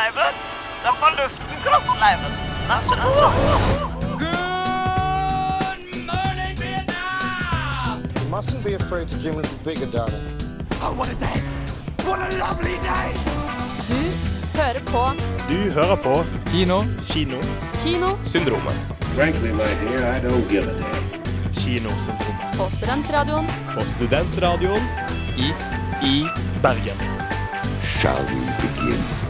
kroppsleiven. Den får luften, kroppsleiven. Nasse, nasse. You mustn't be afraid to dream a little bigger, darling. Du hører på Du hører på Kino. Kino. Kino Syndromet. Frankly, my dear, I don't give a damn. Kinosyndromet. på Studentradioen På Studentradioen I i Bergen. Shall we begin?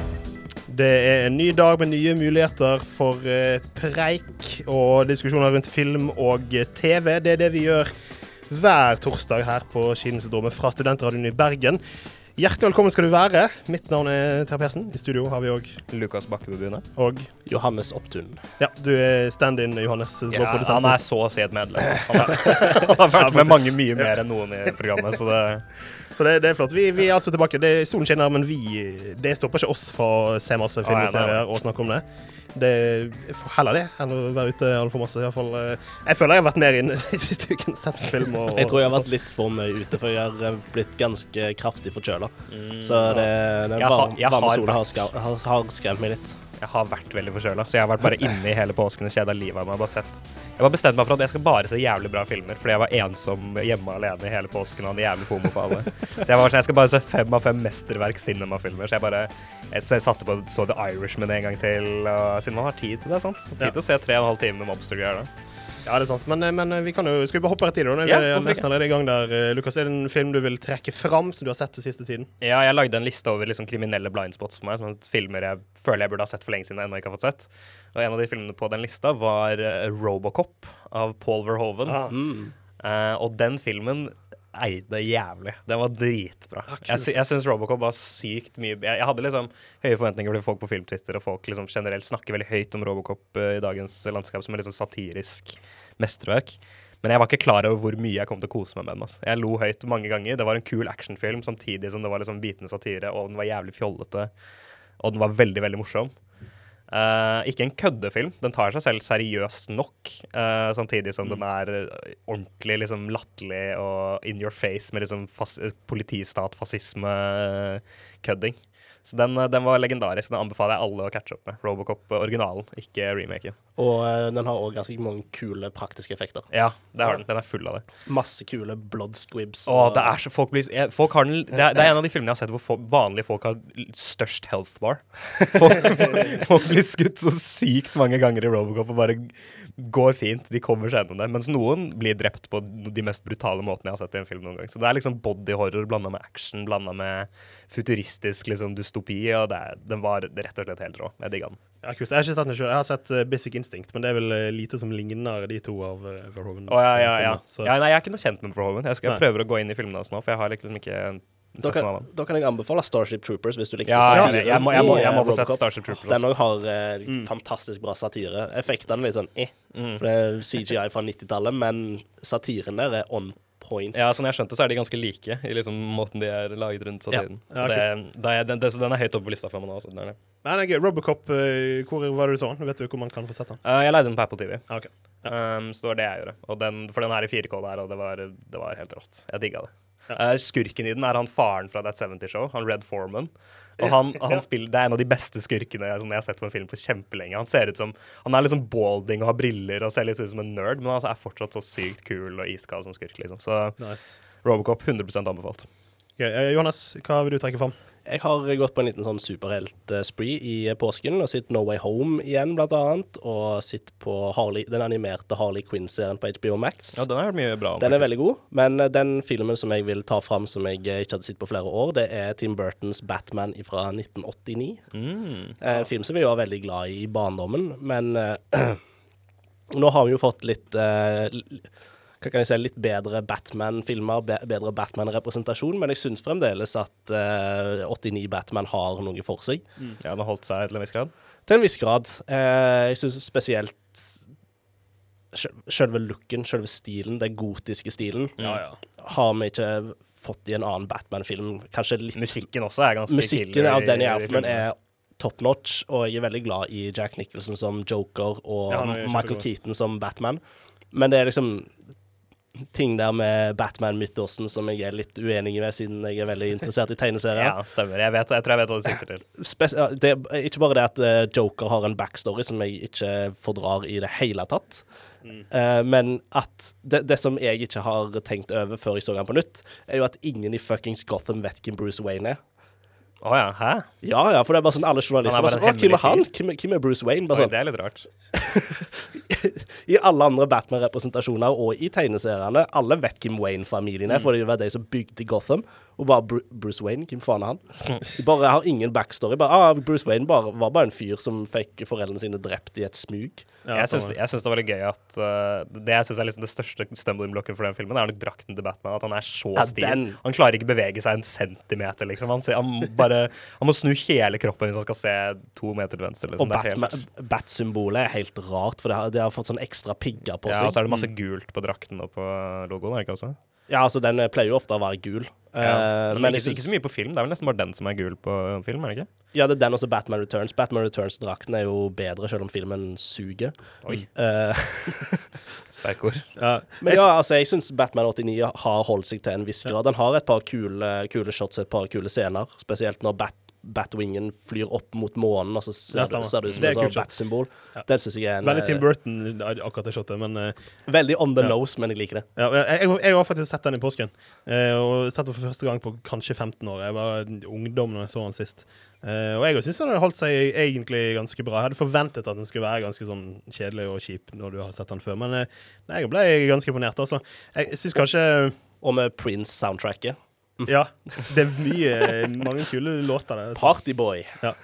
Det er en ny dag med nye muligheter for eh, preik og diskusjoner rundt film og eh, TV. Det er det vi gjør hver torsdag her på Kinosyndromet fra Studentradioen i Bergen. Hjertelig velkommen skal du være. Mitt navn er Terje Persen. I studio har vi òg Lukas Bakkebø Og Johannes Opptun. ja, du er stand-in, Johannes. vår produsent. han er så å si et medlem. Han har, han har vært med mange mye mer enn noen i programmet, så det Så det, det er flott. Vi, vi er altså tilbake. Det, solen skinner, men vi, det stopper ikke oss for å se masse film Ah, og serier og snakke om det. Det er heller det enn å være ute altfor masse. I hvert fall, eh, jeg føler jeg har vært mer inne de siste ukene. Sett film og, Jeg tror jeg har vært litt for mye ute, for jeg har eh, blitt ganske kraftig forkjøla. Så det, den varme, sola har, har, har skremt meg litt. Jeg har vært veldig forkjøla, så jeg har vært bare inne i hele påsken og kjeda livet av meg. Bare sett. Jeg bare bestemt meg for at jeg skal bare se jævlig bra filmer, fordi jeg var ensom hjemme alene i hele påsken og hadde jævlig alle. Så jeg var sånn, jeg skal bare se fem av fem mesterverk cinemafilmer. Så jeg bare jeg satte på så The Irishman en gang til, og siden man har tid til det, sant. Tid til å se tre og en halv time med mobster gjør det. Ja, det er sant. Men, men vi kan jo, skal vi bare hoppe rett i det? da? Vi Ja, er nesten allerede i gang der. Eh, Lukas, er det en film du vil trekke fram som du har sett den siste tiden? Ja, jeg lagde en liste over liksom kriminelle blindspots for meg, som er filmer jeg føler jeg burde ha sett for lenge siden jeg ennå ikke har fått sett. Og en av de filmene på den lista var eh, Robocop av Paul Verhoeven. Ah. Mm. Uh, og den filmen eide jævlig. Den var dritbra. Ah, jeg sy jeg syns Robocop var sykt mye jeg, jeg hadde liksom høye forventninger til folk på Filmtwitter, og folk liksom generelt snakker veldig høyt om Robocop uh, i dagens landskap som et liksom satirisk mesterverk. Men jeg var ikke klar over hvor mye jeg kom til å kose meg med den. Altså. Jeg lo høyt mange ganger. Det var en kul actionfilm samtidig som det var liksom bitende satire, og den var jævlig fjollete. Og den var veldig, veldig morsom. Eh, ikke en køddefilm. Den tar seg selv seriøst nok, uh, samtidig som den er eh, ordentlig liksom latterlig og in your face med liksom fas politistat, fascisme, eh, kødding. Så den, eh, den var legendarisk. Den anbefaler jeg alle å catche opp med. Robocop eh, originalen, ikke remaken. Og eh, den har òg ganske mange kule praktiske effekter. Ja, det har den. Den er full av det. Masse kule blood squibs. Å, det er så Folk blir folk har den, det, er, det er en av de filmene jeg har sett hvor folk, vanlige folk har størst health bar. Folk, folk blir skutt så sykt mange ganger i Robocop og bare går fint. De kommer seg gjennom det. Mens noen blir drept på de mest brutale måtene jeg har sett i en film noen gang. Så det er liksom bodyhorror blanda med action, blanda med futuristisk liksom dystopi. Og det den var rett og slett helt rå. Jeg digga den. Ja, kult. Jeg har ikke sett den selv. Jeg har sett eh, Basic Instinct, men det er vel eh, lite som ligner de to av uh, Verhoevens Å, ja, ja, eh, ja. filmer. Ja. Nei, jeg er ikke noe kjent med Verhoven. Jeg, skal, jeg prøver å gå inn i filmene hans nå, for jeg har liksom ikke Da kan, da kan jeg anbefale Starship Troopers, hvis du likte Ja, det. jeg, jeg, må, jeg, må, jeg må få eh, sett Starship Troopers. Den også. òg har eh, Mm. fantastisk bra satire. Effektene er litt sånn eh, for det er CGI fra 90-tallet, men satiren der er on point. Ja, sånn jeg skjønte, så er de ganske like i liksom måten de er laget rundt satiren. Ja, det, det er, den, det, så den er høyt oppe på lista for meg nå. Så den er det. Nei, er. Robocop, eh, hvor var det du så den? Vet du hvor man kan få sett den? Uh, jeg leide den på Apple TV, Ja, um, så det var det jeg gjorde. Den, for den er i 4K der, og det var, det var helt rått. Jeg digga det. Ja. Eh, skurken i den er han faren fra That 70 Show, han Red Foreman. Og han, han spiller, Det er en av de beste skurkene sånn, jeg har sett på en film på kjempelenge. Han ser ut som, han er liksom balding og har briller og ser litt ut som en nerd, men han er fortsatt så sykt kul og iskald som skurk. liksom. Så Nice. Robocop 100 anbefalt. Ok, eh, Johannes, hva vil du trekke fram? Jeg har gått på en liten sånn superhelt-spree i påsken og sett No Way Home igjen, blant annet. Og sett på Harley, den animerte Harley Quinn-serien på HBO Max. Ja, den har hørt mye bra om. Den er veldig god, men eh, den filmen som jeg vil ta fram som jeg eh, ikke hadde sett på flere år, det er Tim Burtons Batman fra 1989. Mm. En film som vi var veldig glad i i barndommen, men eh, nå har vi jo fått litt eh, hva kan jeg si, litt bedre Batman-filmer, bedre Batman-representasjon, men jeg syns fremdeles at eh, 89 Batman har noe for seg. Ja, den har holdt seg til en viss grad. Til en viss grad. Eh, jeg syns spesielt Selve looken, selve stilen, den gotiske stilen, har vi ikke fått i en annen Batman-film. Kanskje litt Musikken også er ganske Musikken killer av Danny Alfman er top notch, og jeg er veldig glad i Jack Nicholson som Joker og Ja, Michael. Keaton som Batman. Men det er liksom ting der med Batman-mythosen som jeg er litt uenig med, siden jeg er veldig interessert i tegneserier. Ja, stemmer. Jeg, vet, jeg tror jeg vet hva du sikter til. Spes det ikke bare det at eh, Joker har en backstory som jeg ikke fordrar i det hele tatt, eh, men at det, det som jeg ikke har tenkt over før jeg så den på nytt, er jo at ingen i fuckings Gotham vet hvem Bruce Wayne er. Å ja, hæ? Ja, ja, for det er bare sånn alle journalister er bare sånn, Å, hvem er han? Hvem, er- hvem er Bruce Wayne? Oi, Bare sånn, det er litt rart. I alle andre Batman-representasjoner og i tegneseriene, alle vet hvem Wayne-familien er, for det var de som bygde Gotham. Og bare Bru Bruce Wayne, hvem faen er han? De bare har ingen backstory. Bare, ah, Bruce Wayne bare, var bare en fyr som fikk foreldrene sine drept i et smug. Ja, jeg syns det var litt gøy at uh, Det jeg synes er liksom det største stumbling-blokken for den filmen, er nok drakten til Batman. At han er så Ja, stiv. Han klarer ikke bevege seg en centimeter, liksom. Han, ser, han, bare, han må snu hele kroppen hvis han skal se to meter til venstre. Liksom. Og Bat-symbolet er helt rart, for det har, det har fått sånn ekstra pigger på ja, seg. og så er det masse gult på drakten og på logoen, er det ikke også? Ja, altså, den eh, pleier jo ofte å være gul. Ja. Eh, Men, men ikke, ikke så mye på film. Det er vel nesten bare den som er gul på film, er det ikke? Ja, det er den også Batman Returns. Batman Returns-drakten er jo bedre, selv om filmen suger. Oi, Eh, sterke ord. Ja. men ja, altså, jeg syns Batman 89 har holdt seg til en viss grad. Den har et par kule, kule shots, et par kule scener. Spesielt når Bat Batwingen flyr opp mot månen, og så ser, det, ser det ut som Det et sånn bat-symbol. Ja. Det syns jeg er en Veldig Tim eh, Burton, akkurat det shotet, men uh, veldig on the Ja. nose, men jeg liker det. Ja, jeg, jeg, jeg har faktisk sett den i påsken. uh, og sett den for første gang på kanskje 15 år. Jeg var ungdom når jeg så den sist. Uh, og jeg syns den har holdt seg egentlig ganske bra. Jeg hadde forventet at den skulle være ganske sånn kjedelig og kjip når du har sett den før, men jeg ble ganske imponert, altså. Jeg syns kanskje Og med Prince-soundtracket. Ja, det er mye mange kule låter der. altså. Partyboy. Ja.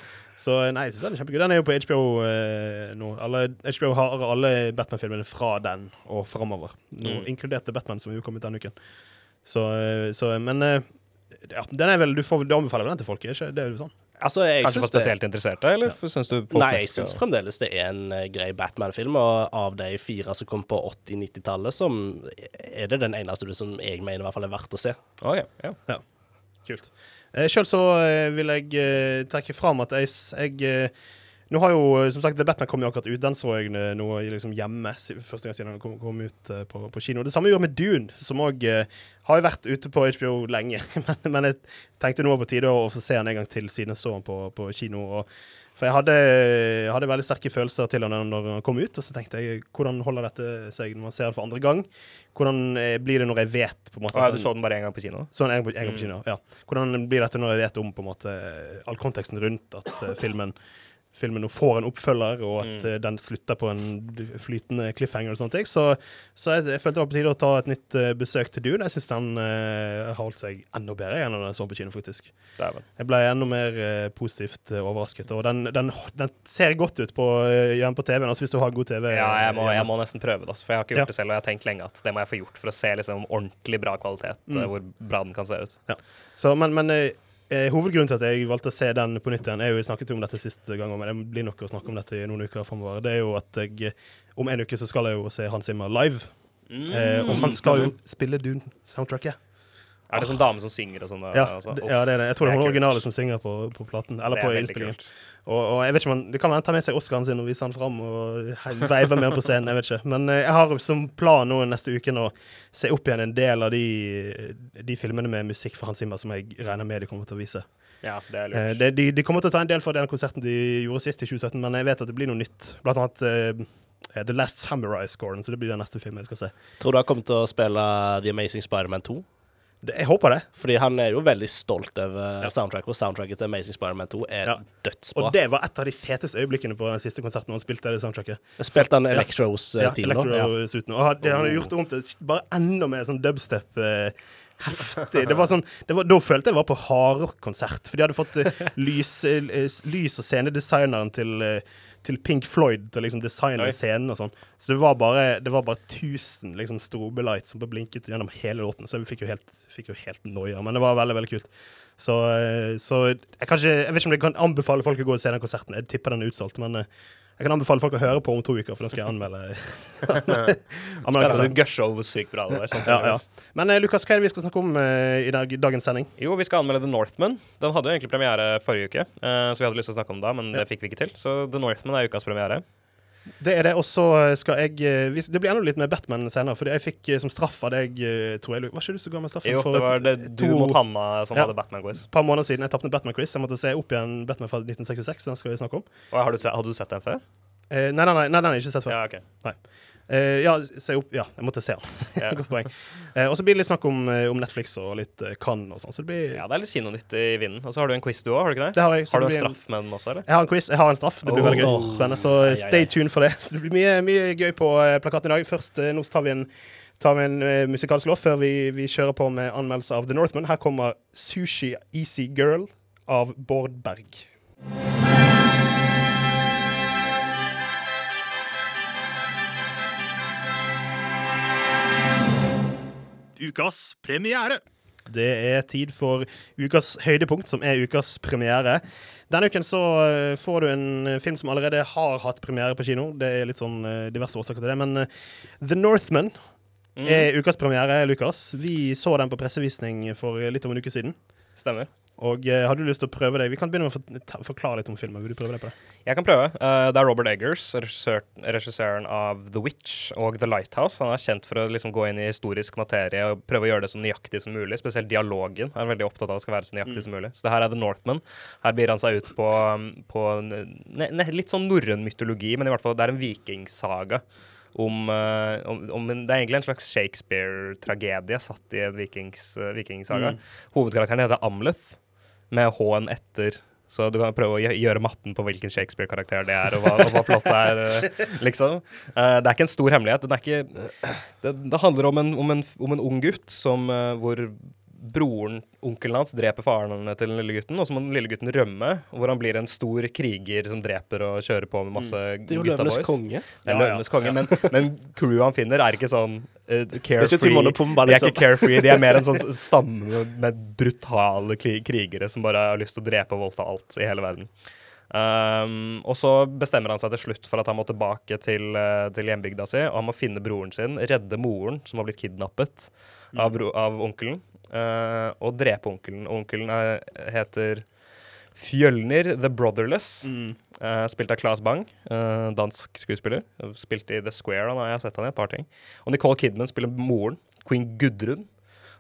Så nei, jeg synes den er kjempegod. Den er jo på HBO eh, nå. Alle, HBO har alle Batman-filmene fra den og framover. Mm. Inkludert Batman, som jo kom ut denne uken. Så, eh, så Men eh, ja, den er vel Du, får, du anbefaler vel den til folk? Ikke? Det er jo sånn. Altså, jeg Kanskje for spesielt det interesserte, eller syns du Nei, jeg syns og... fremdeles det er en eh, grei Batman-film, og av de fire som kom på 80-90-tallet, som er det den eneste du som jeg mener i hvert fall er verdt å se. Ok, ja. Kult. Eh, Sjøl så eh, vil jeg trekke fram at jeg, jeg Nå har jo, eh, som sagt, The Batman kom jo akkurat ut. Den så jeg eh, nå liksom hjemme første gang siden den kom, kom ut eh, på, på kino. Det samme gjorde med Dune, som òg har jo vært ute på HBO lenge. men, men jeg tenkte nå på tide å få se den en gang til, siden jeg så den på, på kino. Og, for jeg hadde, hadde veldig sterke følelser til den når den kom ut, og så tenkte jeg hvordan holder dette seg når man ser den for andre gang? Hvordan eh, blir det når jeg vet på en måte ja, du så den bare én gang på kino? Så den en, en gang på kino, ja. Hvordan blir dette når jeg vet om på en måte all konteksten rundt at eh, filmen filmen nå får en oppfølger, og at Mm. eh, den slutter på en flytende cliffhanger og sånne ting. Så, så jeg, jeg følte det var på tide å ta et nytt uh, besøk til Dune. Jeg syns den uh, har holdt seg enda bedre enn den så på kino, faktisk. Jeg ble enda mer uh, positivt overrasket. Og den, den, den ser godt ut på, hjemme på TV-en, altså hvis du har god TV. Ja, jeg må, jeg må nesten prøve det, altså, for jeg har ikke gjort Ja. det selv. Og jeg har tenkt lenge at det må jeg få gjort for å se liksom, ordentlig bra kvalitet, Mm. hvor bra den kan se ut. Så, men men hovedgrunnen til at jeg valgte å se den på nytt igjen, er jo jeg snakket om dette sist gang, men det blir nok å snakke om dette i noen uker framover. Det er jo at jeg eh, om en uke så skal jeg jo se Hans Zimmer live. Eh, og han skal jo spille Dune-soundtracket. Er det sånn dame som synger og sånn? Ja, altså? ja, det er det. Jeg tror det er hun originale som synger på, på platen. Eller på innspillingen. kult. Og, og jeg vet ikke man, Det kan være han tar med seg Oscaren sin og viser han fram og veiver med han på scenen. Jeg vet ikke. Men eh, jeg har som plan nå neste uke å se opp igjen en del av de, de filmene med musikk fra Hans Zimmer som jeg regner med de kommer til å vise. Ja, det er Eh, lurt. det, de, de kommer til å ta en del fra den konserten de gjorde sist i 2017, men jeg vet at det blir noe nytt. Blant annet eh, The Last Samurai-scoren, så det blir den neste filmen jeg skal se. Tror du han kommer til å spille The Amazing Spider-Man 2? Jeg håper det. Fordi han er jo veldig stolt over Ja. soundtracket, og soundtracket til Amazing Spider-Man 2 er Ja. dødsbra. Og det var et av de feteste øyeblikkene på den siste konserten når han spilte det soundtracket. Spilte han Ja. Electros Ja, ja, til nå. Ja. Og han- det han har gjort om til bare enda mer sånn dubstep. eh, heftig. Det var sånn, det var, da følte jeg var på hardrock-konsert. For de hadde fått uh, lys, uh, lys og scenedesigneren til, eh, til Pink Floyd til å liksom designe scenen og sånn. Så det var bare, det var bare 1000 liksom, strobelights som blinket gjennom hele låten. Så vi fikk jo helt, fikk jo helt noia. Men det var veldig, veldig kult. Så, eh, så jeg, ikke, jeg vet ikke om jeg kan anbefale folk å gå og se den konserten. Jeg tipper den er utsolgt. Men eh, jeg kan anbefale folk å høre på om to uker, for da skal jeg anmelde. anmelde Spennende. over hvor sykt bra det der, Ja, ja. sannsynligvis. Men eh, Lukas, hva er det vi skal snakke om eh, i dag, dagens sending? Jo, vi skal anmelde The Northman. Den hadde jo egentlig premiere forrige uke, eh, så vi hadde lyst til å snakke om det, men Ja. det fikk vi ikke til. Så The Northman er ukas premiere. Det er det. Og så skal jeg eh, Det blir enda litt med Batman senere, fordi jeg fikk eh, som straff av deg, eh, tror jeg Var ikke du som ga meg straffen Jo, det var det, du to- mot Hanna som Ja. hadde Batman-quiz. et par måneder siden? Jeg tapte Batman-quiz. Jeg måtte se opp igjen Batman fra 1966. Den skal vi snakke om. Og Har du, hadde du sett den før? Eh, nei, nei, nei, nei, den har jeg ikke sett før. Ja, ok. Eh, ja, se opp, ja, jeg måtte se den. Ja. Godt poeng. Uh, og så blir det litt snakk om, eh, om Netflix og litt eh, Cannes og sånn. Så det blir Ja, det er litt kinonytt i vinden. Og så har du en quiz du òg, har du ikke det? Det har jeg. Har du en straff med den også, eller? Jeg har en quiz. Jeg har en straff. Det blir veldig gøy. Spennende. Så stay tuned for det. Så det blir mye, mye gøy på plakaten i dag. Først nå tar vi en, tar vi en musikalsk låt før vi, vi kjører på med anmeldelse av The Northman. Her kommer Sushi Easy Girl av Bård Berg. Ukas premiere. Det er tid for ukas høydepunkt, som er ukas premiere. Denne uken så eh, får du en eh, film som allerede har hatt premiere på kino. Det er litt sånn eh, diverse årsaker til det. Men The Northman Mm. er ukas premiere, Lukas. Vi så den på pressevisning for litt over en uke siden. Stemmer. Og eh, har du lyst til å prøve det? Vi kan begynne med å forklare litt om filmen. Vil du prøve det på det? Jeg kan prøve. Uh, det er Robert Eggers, regissøren av The Witch og The Lighthouse. Han er kjent for å liksom gå inn i historisk materie og prøve å gjøre det så nøyaktig som mulig. Spesielt dialogen er han veldig opptatt av det skal være så nøyaktig som mulig. Så det her er The Northman. Her byr han seg ut på, på ne, ne, litt sånn norrøn mytologi, men i hvert fall det er en vikingsaga. Om, eh, om, om det er egentlig en slags Shakespeare-tragedie satt i en vikings, vikingsaga. Mm. Hovedkarakteren heter Amleth, med H-en etter. Så du kan prøve å gjøre matten på hvilken Shakespeare-karakter det er, og hva, og hva plottet er, eh, liksom. Uh, det er ikke en stor hemmelighet. Ikke, det, det handler om en, om, en, om en ung gutt som, uh, hvor broren, onkelen hans, dreper faren til den lille gutten, og så må den lille gutten rømme, hvor han blir en stor kriger som dreper og kjører på med masse Det er jo Løvenes konge. Det er Ja, ja. Konge, men, men crewet han finner, er ikke sånn uh, carefree. ikke Timon liksom. De er liksom. ikke carefree, de er mer en sånn stamme med brutale krigere som bare har lyst til å drepe og voldta alt i hele verden. Um, og så bestemmer han seg til slutt for at han må tilbake til, eh, til hjembygda si, og han må finne broren sin, redde moren, som har blitt kidnappet av, bro, av onkelen, Uh, og drepe onkelen. Og Onkelen er, heter Fjølnir the Brotherless, eh, spilt av Claes Bang, uh, dansk skuespiller. Spilt i The Square, han har jeg sett han i et par ting. Og Nicole Kidman spiller moren, queen Gudrun.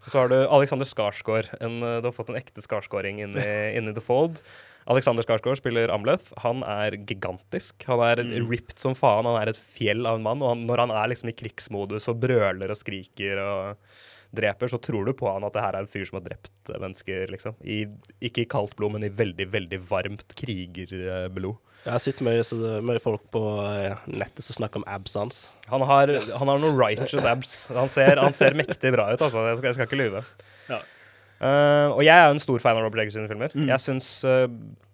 Og så har du Alexander Skarsgård. En, eh, du har fått en ekte Skarsgårding inni, i, inn i The Fold. Alexander Skarsgård spiller Amleth. Han er gigantisk. Han er ripped som faen. Han er et fjell av en mann. Og han, når han er liksom i krigsmodus og brøler og skriker og dreper, så tror du på han at det her er en fyr som har drept mennesker, liksom. I, ikke i kaldt blod, men i veldig, veldig varmt krigerblod. Jeg har sett mye, mye folk på eh, nettet som snakker om abs hans. Han har, han har noen righteous abs. Han ser, han ser mektig bra ut, altså. Jeg skal, jeg skal ikke lyve. Ja. Eh, og jeg er jo en stor fan av Rob Eggers sine filmer. Jeg synes, eh,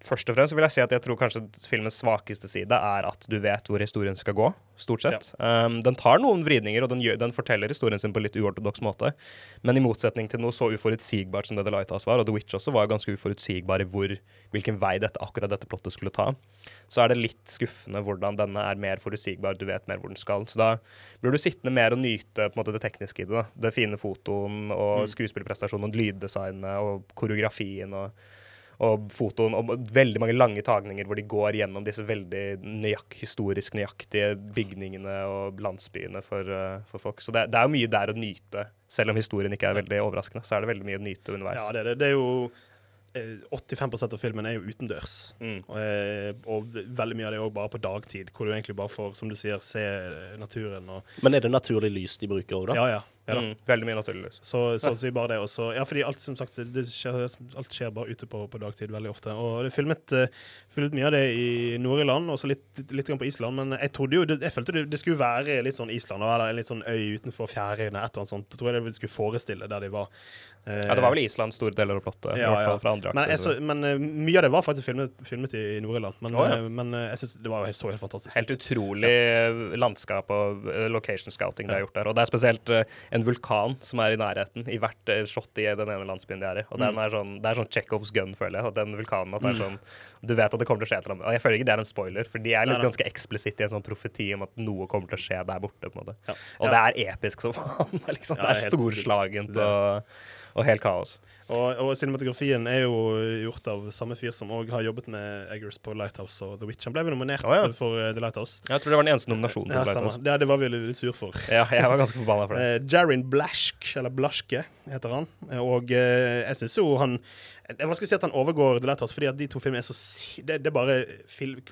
Først og fremst vil jeg si at jeg tror kanskje filmens svakeste side er at du vet hvor historien skal gå, stort sett. Um, den tar noen vridninger, og den, gjør, den forteller historien sin på en litt uortodoks måte. Men i motsetning til noe så uforutsigbart som det The Lighthouse var, og The Witch også var ganske uforutsigbar i hvor, hvilken vei dette, akkurat dette plottet skulle ta, så er det litt skuffende hvordan denne er mer forutsigbar, du vet mer hvor den skal. Så da blir du sittende mer og nyte på en måte det tekniske i det. da. Det fine fotoen og skuespillerprestasjonen og lyddesignet og koreografien og og fotoen og veldig mange lange tagninger hvor de går gjennom disse veldig nøyak, historisk nøyaktige bygningene og landsbyene for, eh, for folk. Så det, det er jo mye der å nyte. Selv om historien ikke er veldig overraskende, så er det veldig mye å nyte underveis. Ja, det er det. Det er jo eh, 85% av filmen er jo utendørs. Mm. Og, eh, og veldig mye av det er òg bare på dagtid, hvor du egentlig bare får, som du sier, se eh, naturen og Men er det naturlig lys de bruker òg, da? Ja, ja. Ja. Mm, veldig mye naturlig lys. Så, så å si bare det. også. ja, fordi alt som sagt, det skjer, alt skjer bare ute på, på dagtid veldig ofte. Og det er filmet, eh, filmet mye av det i Nord-Irland, og så litt, litt på Island. Men jeg trodde jo, det, jeg følte det, det skulle være litt sånn Island, eller en litt sånn øy utenfor Fjærøyene, et eller annet sånt. Jeg tror jeg det skulle forestille der de var. Eh, Ja, det var vel Island store deler av plottet. I Ja, hvert fall fra andre men, så, men eh, mye av det var faktisk filmet, filmet i Nord-Irland. Men, oh, ja. men jeg synes det var helt, så helt fantastisk Helt utrolig landskap og location scouting de har gjort der. Og det er spesielt en vulkan som er i nærheten i hvert eh, shot i den ene landsbyen de er i. Og den er sånn, det er sånn Chekhovs gun, føler jeg. At den vulkanen at det er sånn Du vet at det kommer til å skje et eller annet. Og jeg føler ikke det er en spoiler, for de er litt Nei, ganske eksplisitte i en sånn profeti om at noe kommer til å skje der borte. på en måte. Ja. Og Ja. det er episk som faen. Liksom, det er storslagent og, og helt kaos. Og, og cinematografien er jo gjort av samme fyr som òg har jobbet med Eggers på Lighthouse og The Witch. Han ble vel nominert oh, ja. for eh, The Lighthouse. Jeg tror det var den eneste nominasjonen. Ja. Lighthouse. Det, det var vi litt sur for. Ja, jeg var ganske forbanna for det. Eh, Jarin Blashk, eller Blaschke, heter han. Og eh, jeg syns jo han Det er vanskelig å si at han overgår The Lighthouse, fordi at de to filmene er så Det, det er bare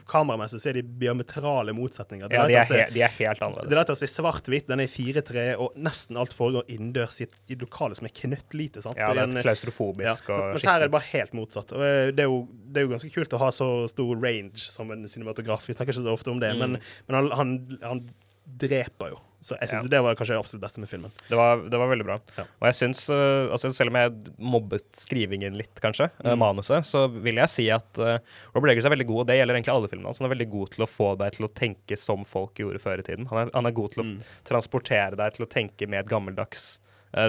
Kameramessig så er de diametrale motsetninger. Ja, de er, he de er helt The. Lighthouse er svart-hvitt, den er i 4-3, og nesten alt foregår innendørs i et, lokale som er knøttlite. sant? Ja, det er er klaustrofobisk ja. og Mens her er det bare helt motsatt. Og eh, det er, jo, det er jo ganske kult å ha så stor range som en cinematograf. Vi snakker ikke så ofte om det, men, men han, han, han dreper jo. Så jeg syns. Ja. det var kanskje det absolutt beste med filmen. Det var, det var veldig bra. Ja. Og jeg syns, øh, altså selv om jeg mobbet skrivingen litt, kanskje, øh, Mm. manuset, så vil jeg si at uh, Robert Eggers er veldig god, og det gjelder egentlig alle filmene hans. Han er veldig god til å få deg til å tenke som folk gjorde før i tiden. Han er, han er god til å Mm. transportere deg til å tenke med et gammeldags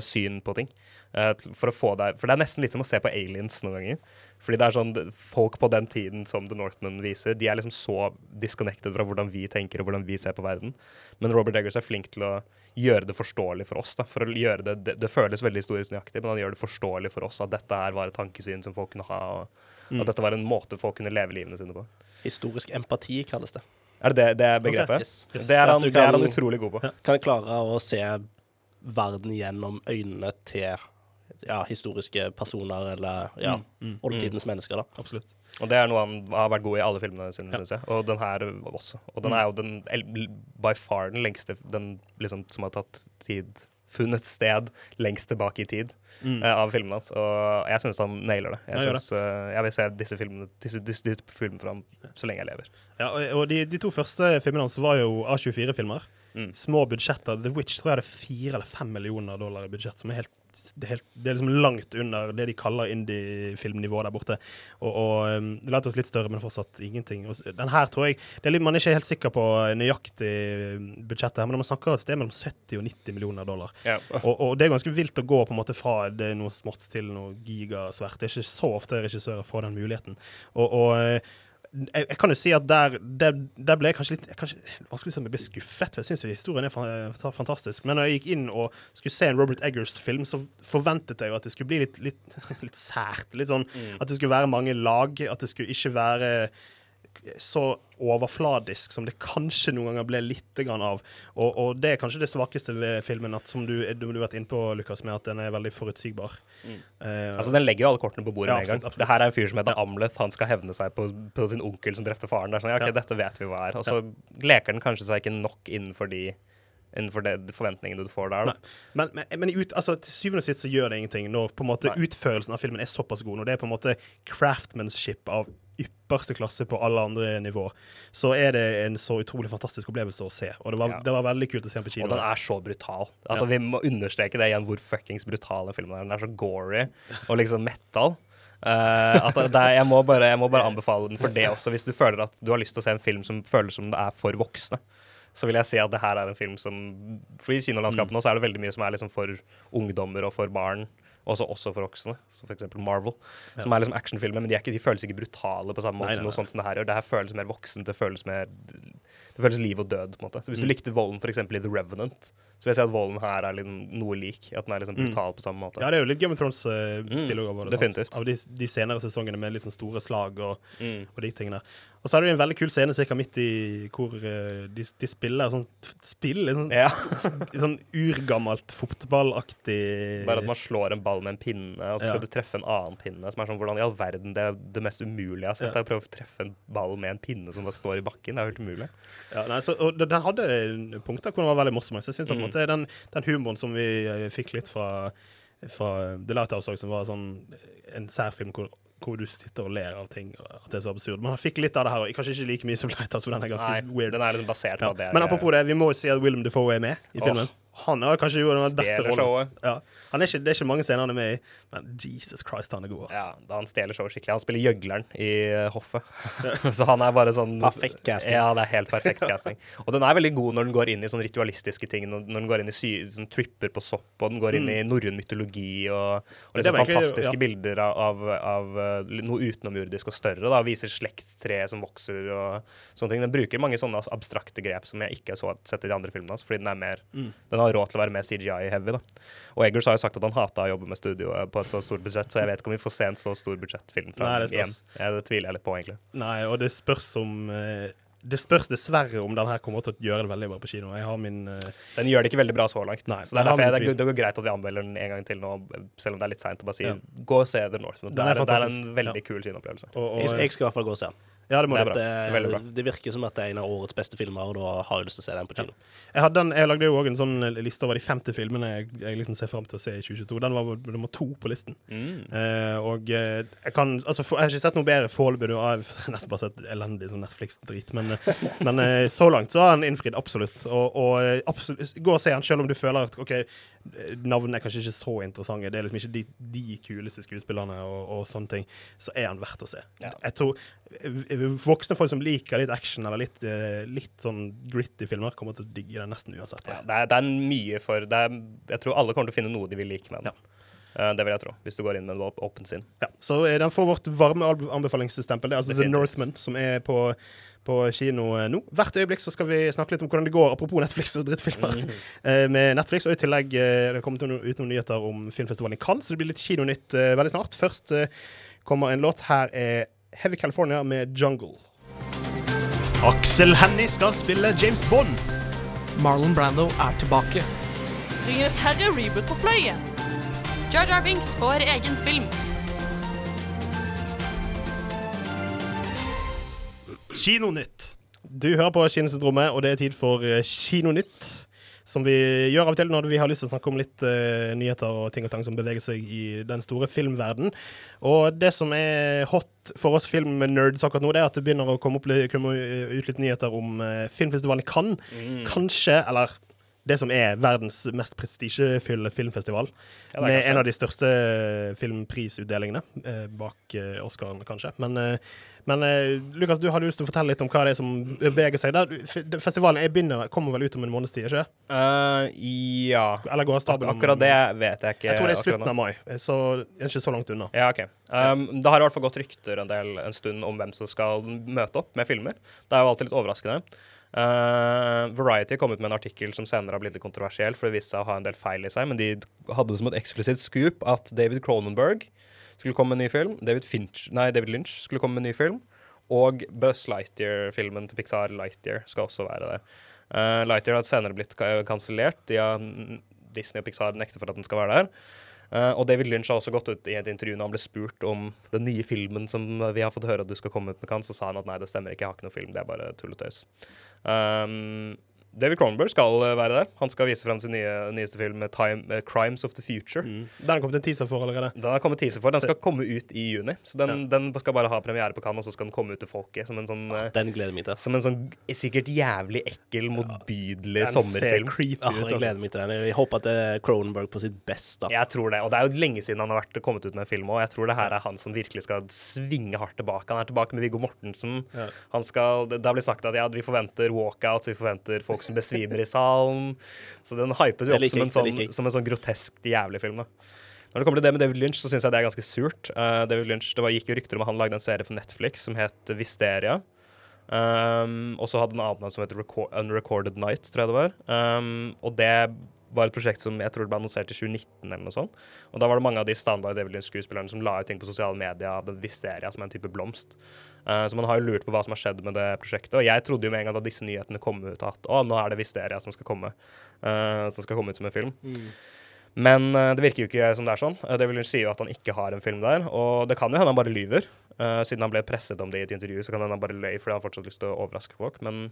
syn på ting. Eh, for å få deg For det er nesten litt som å se på aliens noen ganger. Fordi det er sånn Folk på den tiden som The Northman viser, de er liksom så disconnected fra hvordan vi tenker og hvordan vi ser på verden. Men Robert Eggers er flink til å gjøre det forståelig for oss. da, for å gjøre Det det, det føles veldig historisk nøyaktig, men han gjør det forståelig for oss at dette her var et tankesyn som folk kunne ha, og Mm. at dette var en måte folk kunne leve livene sine på. Historisk empati kalles det. Er det det, det er begrepet? Yes. Det, er han, kan, det er han utrolig god på. Kan klare å se verden gjennom øynene til ja, historiske personer eller ja, Mm, oldtidens mennesker. da. Absolutt. Og det er noe han har vært god i alle filmene sine, synes jeg. Og den her også. Og den er jo den by far den lengste Den liksom som har tatt tid Funnet sted lengst tilbake i tid Mm. uh, av filmene hans. Og jeg syns han nailer det. Jeg, Ja, synes, uh, jeg vil se disse filmene disse, disse, disse filmene fra ham så lenge jeg lever. Ja, og de, de to første filmene hans var jo A24-filmer. Mm. Små budsjetter. The Witch tror jeg hadde fire eller fem millioner dollar i budsjett, som er helt det helt, det er liksom langt under det de kaller indie-filmnivå der borte. Og, og um, det lærte oss litt større, men fortsatt ingenting. Den her tror jeg det er litt, Man er ikke helt sikker på nøyaktig um, budsjettet, her, men man snakker et sted mellom 70 og 90 millioner dollar. Ja. Og, og det er ganske vilt å gå på en måte fra det noe smått til noe gigasvært. Det er ikke så ofte regissører får den muligheten. Og, og eh, jeg, jeg kan jo si at der, der, der ble jeg kanskje litt kanskje, Vanskelig å si om jeg ble skuffet, for jeg syns historien er fa- fantastisk. Men når jeg gikk inn og skulle se en Robert Eggers-film, så forventet jeg jo at det skulle bli litt, litt, litt sært. Litt sånn At det skulle være mange lag. At det skulle ikke være så overfladisk som det kanskje noen ganger ble litt av. Og, og det er kanskje det svakeste ved filmen, at som du, du har vært inne på, Lukas, med at den er veldig forutsigbar. Eh, Altså, Den legger jo alle kortene på bordet Ja, med en gang. absolutt. Det her er en fyr som heter Amleth. Han skal hevne seg på, på sin onkel som drepte faren. Det er sånn, ja, ok, Ja. dette vet vi hva er. Og så leker den kanskje seg ikke nok innenfor de innenfor de forventningene du får der. Men, men, men ut, altså, til syvende og sist så gjør det ingenting når på en måte Nei. utførelsen av filmen er såpass god. Når det er på en måte craftmanship av ypperste klasse på alle andre nivåer, så er det en så utrolig fantastisk opplevelse å se. Og det var, Ja. det var veldig kult å se den på kino. Og den er så brutal. Altså, Vi må understreke det igjen, hvor fuckings brutal den filmen er. Den er så gory og liksom metal. Uh, at det jeg, må bare, jeg må bare anbefale den for det også, hvis du føler at du har lyst til å se en film som føles som det er for voksne. Så vil jeg si at det her er en film som For i kinolandskapet nå så er det veldig mye som er liksom for ungdommer og for barn. Også, også for voksne, som f.eks. Marvel. Som er liksom actionfilmer, men de, ikke, de føles ikke brutale på samme måte Nei, som nei, sånt som det her gjør. Det her føles mer voksent, det føles mer Det føles liv og død, på en måte. Så hvis du likte volden f.eks. i The Revenant, så vil jeg si at volden her er liksom noe lik. At den er liksom brutal på samme måte. Ja, det er jo litt Game of Thrones-stil Mm, over det. sant? definitivt. Av de, de senere sesongene med litt sånn store slag og, Mm. og de tingene. Og så er det jo en veldig kul scene cirka midt i hvor eh, de, de spiller sånn Spiller sånn, Ja. sånn urgammelt fotballaktig Bare at man slår en ball med en pinne, og så skal Ja. du treffe en annen pinne. Som er sånn, Hvordan i all verden Det er det mest umulige jeg har sett. Ja. prøve å treffe en ball med en pinne som da står i bakken. Det er jo helt umulig. Ja, nei, så, og den hadde punkter hvor den var veldig morsom. Jeg synes Mm. måte den, den humoren som vi eh, fikk litt fra, fra The Lighthouse, som var sånn en særfilm hvor, hvor du sitter og ler av ting, at det er så absurd. Men han fikk litt av det her, kanskje ikke like mye som Lighthouse, for den er ganske Nei, weird. den er liksom basert på Ja. det Men apropos det, vi må jo si at Willem Defoe er med i Åh. filmen. Han har kanskje gjort den beste rollen. Ja. Han er ikke, det er ikke mange scener han er med i, men Jesus Christ, han er god. ass. Ja, da han stjeler showet skikkelig. Han spiller gjøgleren i eh, hoffet. så han er bare sånn Perfekt casting. Ja, det er helt perfekt casting. Og den er veldig god når den går inn i sånne ritualistiske ting. Når den går inn i sy sånn tripper på sopp, og den går inn i norrøn mytologi og, og Mm. Det liksom var egentlig- fantastiske ja. bilder av, av, av eh, noe utenomjordisk og større. da, Viser slektstre som vokser og sånne ting. Den bruker mange sånne abstrakte grep som jeg ikke har sett i de andre filmene hans, fordi den er mer Mm. Den har råd til å være mer CGI-heavy. da. Og Eggers har jo sagt at han hata å jobbe med studio eh, på et så stort budsjett, så jeg vet ikke om vi får se en så stor budsjettfilm fra Nei, det igjen. Ja, det tviler jeg litt på, egentlig. Nei, og det spørs om eh, Det spørs dessverre om den her kommer til å gjøre det veldig bra på kino. Jeg har min Uh... Den gjør det ikke veldig bra så langt. Nei, så det er jeg derfor jeg, det, det går greit at vi anmelder den en gang til nå, selv om det er litt seint å bare si Ja. gå og se The Northman. Den Det er er, det er en veldig Ja. kul kinoopplevelse. og, og, Jeg, jeg skal i hvert fall gå og se den. Ja, det må Det du. er. Det, det virker som at det er en av årets beste filmer, og da har jeg lyst til å se den på kino. Jeg, hadde den, jeg lagde jo òg en sånn liste over de 50 filmene jeg, jeg liksom ser fram til å se i 2022. Den var nummer to på listen. Mm. Eh, og eh, jeg kan Altså, for, jeg har ikke sett noe bedre foreløpig. nå. Jeg har nesten bare sett elendig sånn Netflix-drit. Men, men eh, så langt så har han innfridd, absolutt. Og, og eh, absolutt, gå og se han selv om du føler at OK, navnene er kanskje ikke så interessante. Det er liksom ikke de, de kuleste skuespillerne og, og sånne ting. Så er han verdt å se. Jeg tror voksne folk som liker litt action eller litt, eh, litt sånn gritty filmer, kommer til å digge den nesten uansett. Ja, det, er, det er mye for det er, Jeg tror alle kommer til å finne noe de vil like med den. Eh, det vil jeg tro, hvis du går inn med en åp- åpen sinn. Ja, så eh, den får vårt varme anbe- anbefalingsstempel. Det er altså The Northman, som er på, på kino eh, nå. Hvert øyeblikk så skal vi snakke litt om hvordan det går, apropos Netflix og drittfilmer, mm -hmm. med Netflix. Og i tillegg eh, det kommer kommet ut noen nyheter om filmfestivalen i Cannes, så det blir litt kinonytt eh, veldig snart. Først eh, kommer en låt. Her er Heavy California med Jungle. Aksel Hennie skal spille James Bond. Marlon Brando er tilbake. Ringenes herre reboot på fløyen. Jar Jar Binks får egen film. Kinonytt. Du hører på Kinosyndromet, og det er tid for eh, Kinonytt. Som vi gjør av og til når vi har lyst til å snakke om litt uh, nyheter og ting og tang som beveger seg i den store filmverden. Og det som er hot for oss filmnerds akkurat nå, det er at det begynner å komme, opp, komme ut litt nyheter om uh, filmfestivalen i Cannes. Mm. Kanskje, eller det som er verdens mest prestisjefylle filmfestival. Ja, med en av de største filmprisutdelingene eh, bak eh, Oscaren, kanskje. Men, eh, men eh, Lukas, du hadde lyst til å fortelle litt om hva det er som beveger seg der. Festivalen jeg begynner, kommer vel ut om en måneds tid, ikke? Eh, ja Eller går av stabelen Akkurat det vet jeg ikke. Jeg tror det er slutten av mai, så det er ikke så langt unna. Ja, ok. Um, det har i hvert fall gått rykter en, del, en stund om hvem som skal møte opp med filmer. Det er jo alltid litt overraskende. Uh, Variety kom ut med en artikkel som senere har blitt litt kontroversiell, for det viste seg å ha en del feil i seg, men de hadde det som et eksklusivt scoop at David Cronenberg skulle komme med en ny film, David, Finch, nei, David Lynch skulle komme med en ny film, og Buzz Lightyear-filmen til Pixar, Lightyear, skal også være det. Uh, Lightyear har senere blitt ka- kansellert. Disney og Pixar nekter for at den skal være der. Uh, og David Lynch har også gått ut i et intervju når han ble spurt om den nye filmen som vi har fått høre at du skal komme ut med, Kan, så sa han at nei, det stemmer ikke, jeg har ikke noen film, det er bare tull og tøys. Um, David Cronenberg skal eh, være der. Han skal vise frem sin nye, nyeste film, Time, eh, 'Crimes of the Future'. Den har kommet en teaser for allerede. Den har kommet teaser for. Den skal komme ut i juni. Så den, den skal bare ha premiere på Cannes, og så skal den komme ut til folket som en sånn ah, Den gleder meg til. Som en sånn sikkert jævlig ekkel, motbydelig ser sommerfilm. creepy ut, ah, jeg Altså. gleder meg til den. Jeg håper at det er Cronenberg på sitt beste. Jeg tror det. Og det er jo lenge siden han har vært, kommet ut med en film òg. Jeg tror det her er han som virkelig skal svinge hardt tilbake. Han er tilbake med Viggo Mortensen. Ja. Han skal, det, det har blitt sagt at ja, vi forventer walkouts, vi forventer folk som besvimer i salen. Så den hypes jo opp som en, sånn, som en sånn grotesk jævlig film. da. Når det kommer til det med David Lynch, så syns jeg det er ganske surt. Uh, David Lynch, Det var, gikk jo rykter om at han lagde en serie for Netflix som het Visteria. Um, og så hadde en annen som het Record, Unrecorded Night, tror jeg det var. Um, og det var et prosjekt som jeg tror det ble annonsert i 2019 eller noe sånt. Og da var det mange av de standard David Lynch-skuespillerne som la ut ting på sosiale medier av Visteria, som er en type blomst. Uh, så man har jo lurt på hva som har skjedd med det prosjektet. Og jeg trodde jo med en gang da disse nyhetene kom ut at å, nå er det Visteria som skal komme, uh, som skal komme ut som en film. Men uh, det virker jo ikke som det er sånn. David Lynch sier jo at han ikke har en film der. Og det kan jo hende han bare lyver. Siden han ble presset om det i et intervju, så kan hende han bare løy fordi han fortsatt lyst til å overraske folk. Men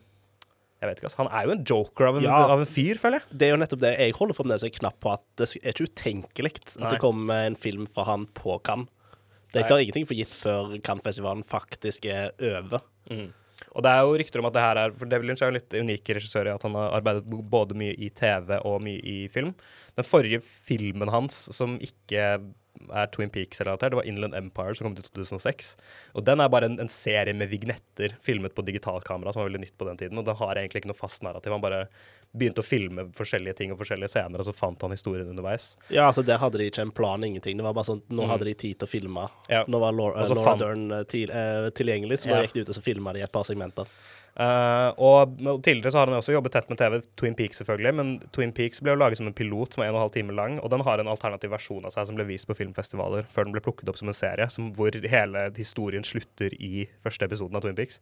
jeg vet ikke, altså. Han er jo en joker av en, Ja. av en fyr, føler jeg. Det er jo nettopp det. Jeg holder fremdeles en knapp på at det er ikke utenkelig at det kommer en film fra han på Cannes. Det tar ingenting for gitt før Cannes-festivalen faktisk er over. Og det er jo rykter om at det her er For David Lynch er jo en litt unik regissør i at han har arbeidet både mye i TV og mye i film. Den forrige filmen hans som ikke er Twin Peaks-relatert, det var Inland Empire, som kom til 2006. Og den er bare en, en serie med vignetter filmet på digitalkamera, som var veldig nytt på den tiden. Og den har egentlig ikke noe fast narrativ. Han bare begynte å filme forskjellige ting og forskjellige scener, og så fant han historien underveis. Ja, altså Der hadde de ikke en plan, ingenting. Det var bare sånn Nå Mm. hadde de tid til å filme. Ja. Nå var Laura, Laura Dern til, eh, tilgjengelig, så Ja. gikk de ut og så filma de et par segmenter. Eh, og tidligere så har han også jobbet tett med TV, Twin Peaks selvfølgelig, men Twin Peaks ble jo laget som en pilot som er en og en halv time lang, og den har en alternativ versjon av seg som ble vist på filmfestivaler før den ble plukket opp som en serie, som, hvor hele historien slutter i første episoden av Twin Peaks.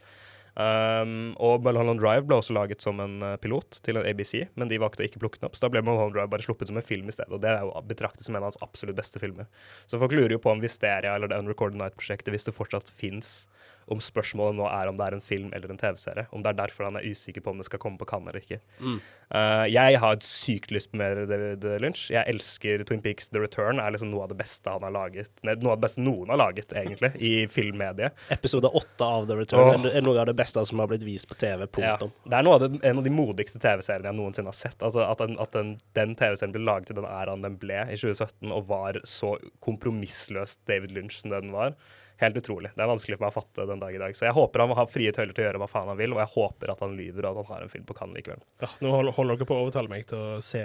Um, og Mulholland Drive ble også laget som en eh, pilot til en ABC, men de valgte å ikke plukke den opp, så da ble Mulholland Drive bare sluppet som en film i stedet, og det er jo betraktet som en av hans absolutt beste filmer. Så folk lurer jo på om Visteria eller The Unrecorded Night-prosjektet, hvis det fortsatt fins, om spørsmålet nå er om det er en film eller en TV-serie. Om det er derfor han er usikker på om det skal komme på Cannes eller ikke. Mm. Uh, jeg har sykt lyst på mer David Lynch. Jeg elsker Twin Peaks The Return. er liksom noe av det beste han har laget. Nei, noe av det beste noen har laget, egentlig, i filmmediet. Episode åtte av The Return oh. er noe av det beste som har blitt vist på TV. Ja, Punktum. det er av det, en av de modigste TV-seriene jeg noensinne har sett. Altså At, den, den, den TV-serien ble laget i den æraen den ble i 2017, og var så kompromissløst David Lynch som den var. Helt utrolig. Det er vanskelig for meg å fatte den dag i dag. Så jeg håper han har frie tøyler til å gjøre hva faen han vil, og jeg håper at han lyver og at han har en film på Cannes likevel. Ja, nå holder, dere på å overtale meg til å se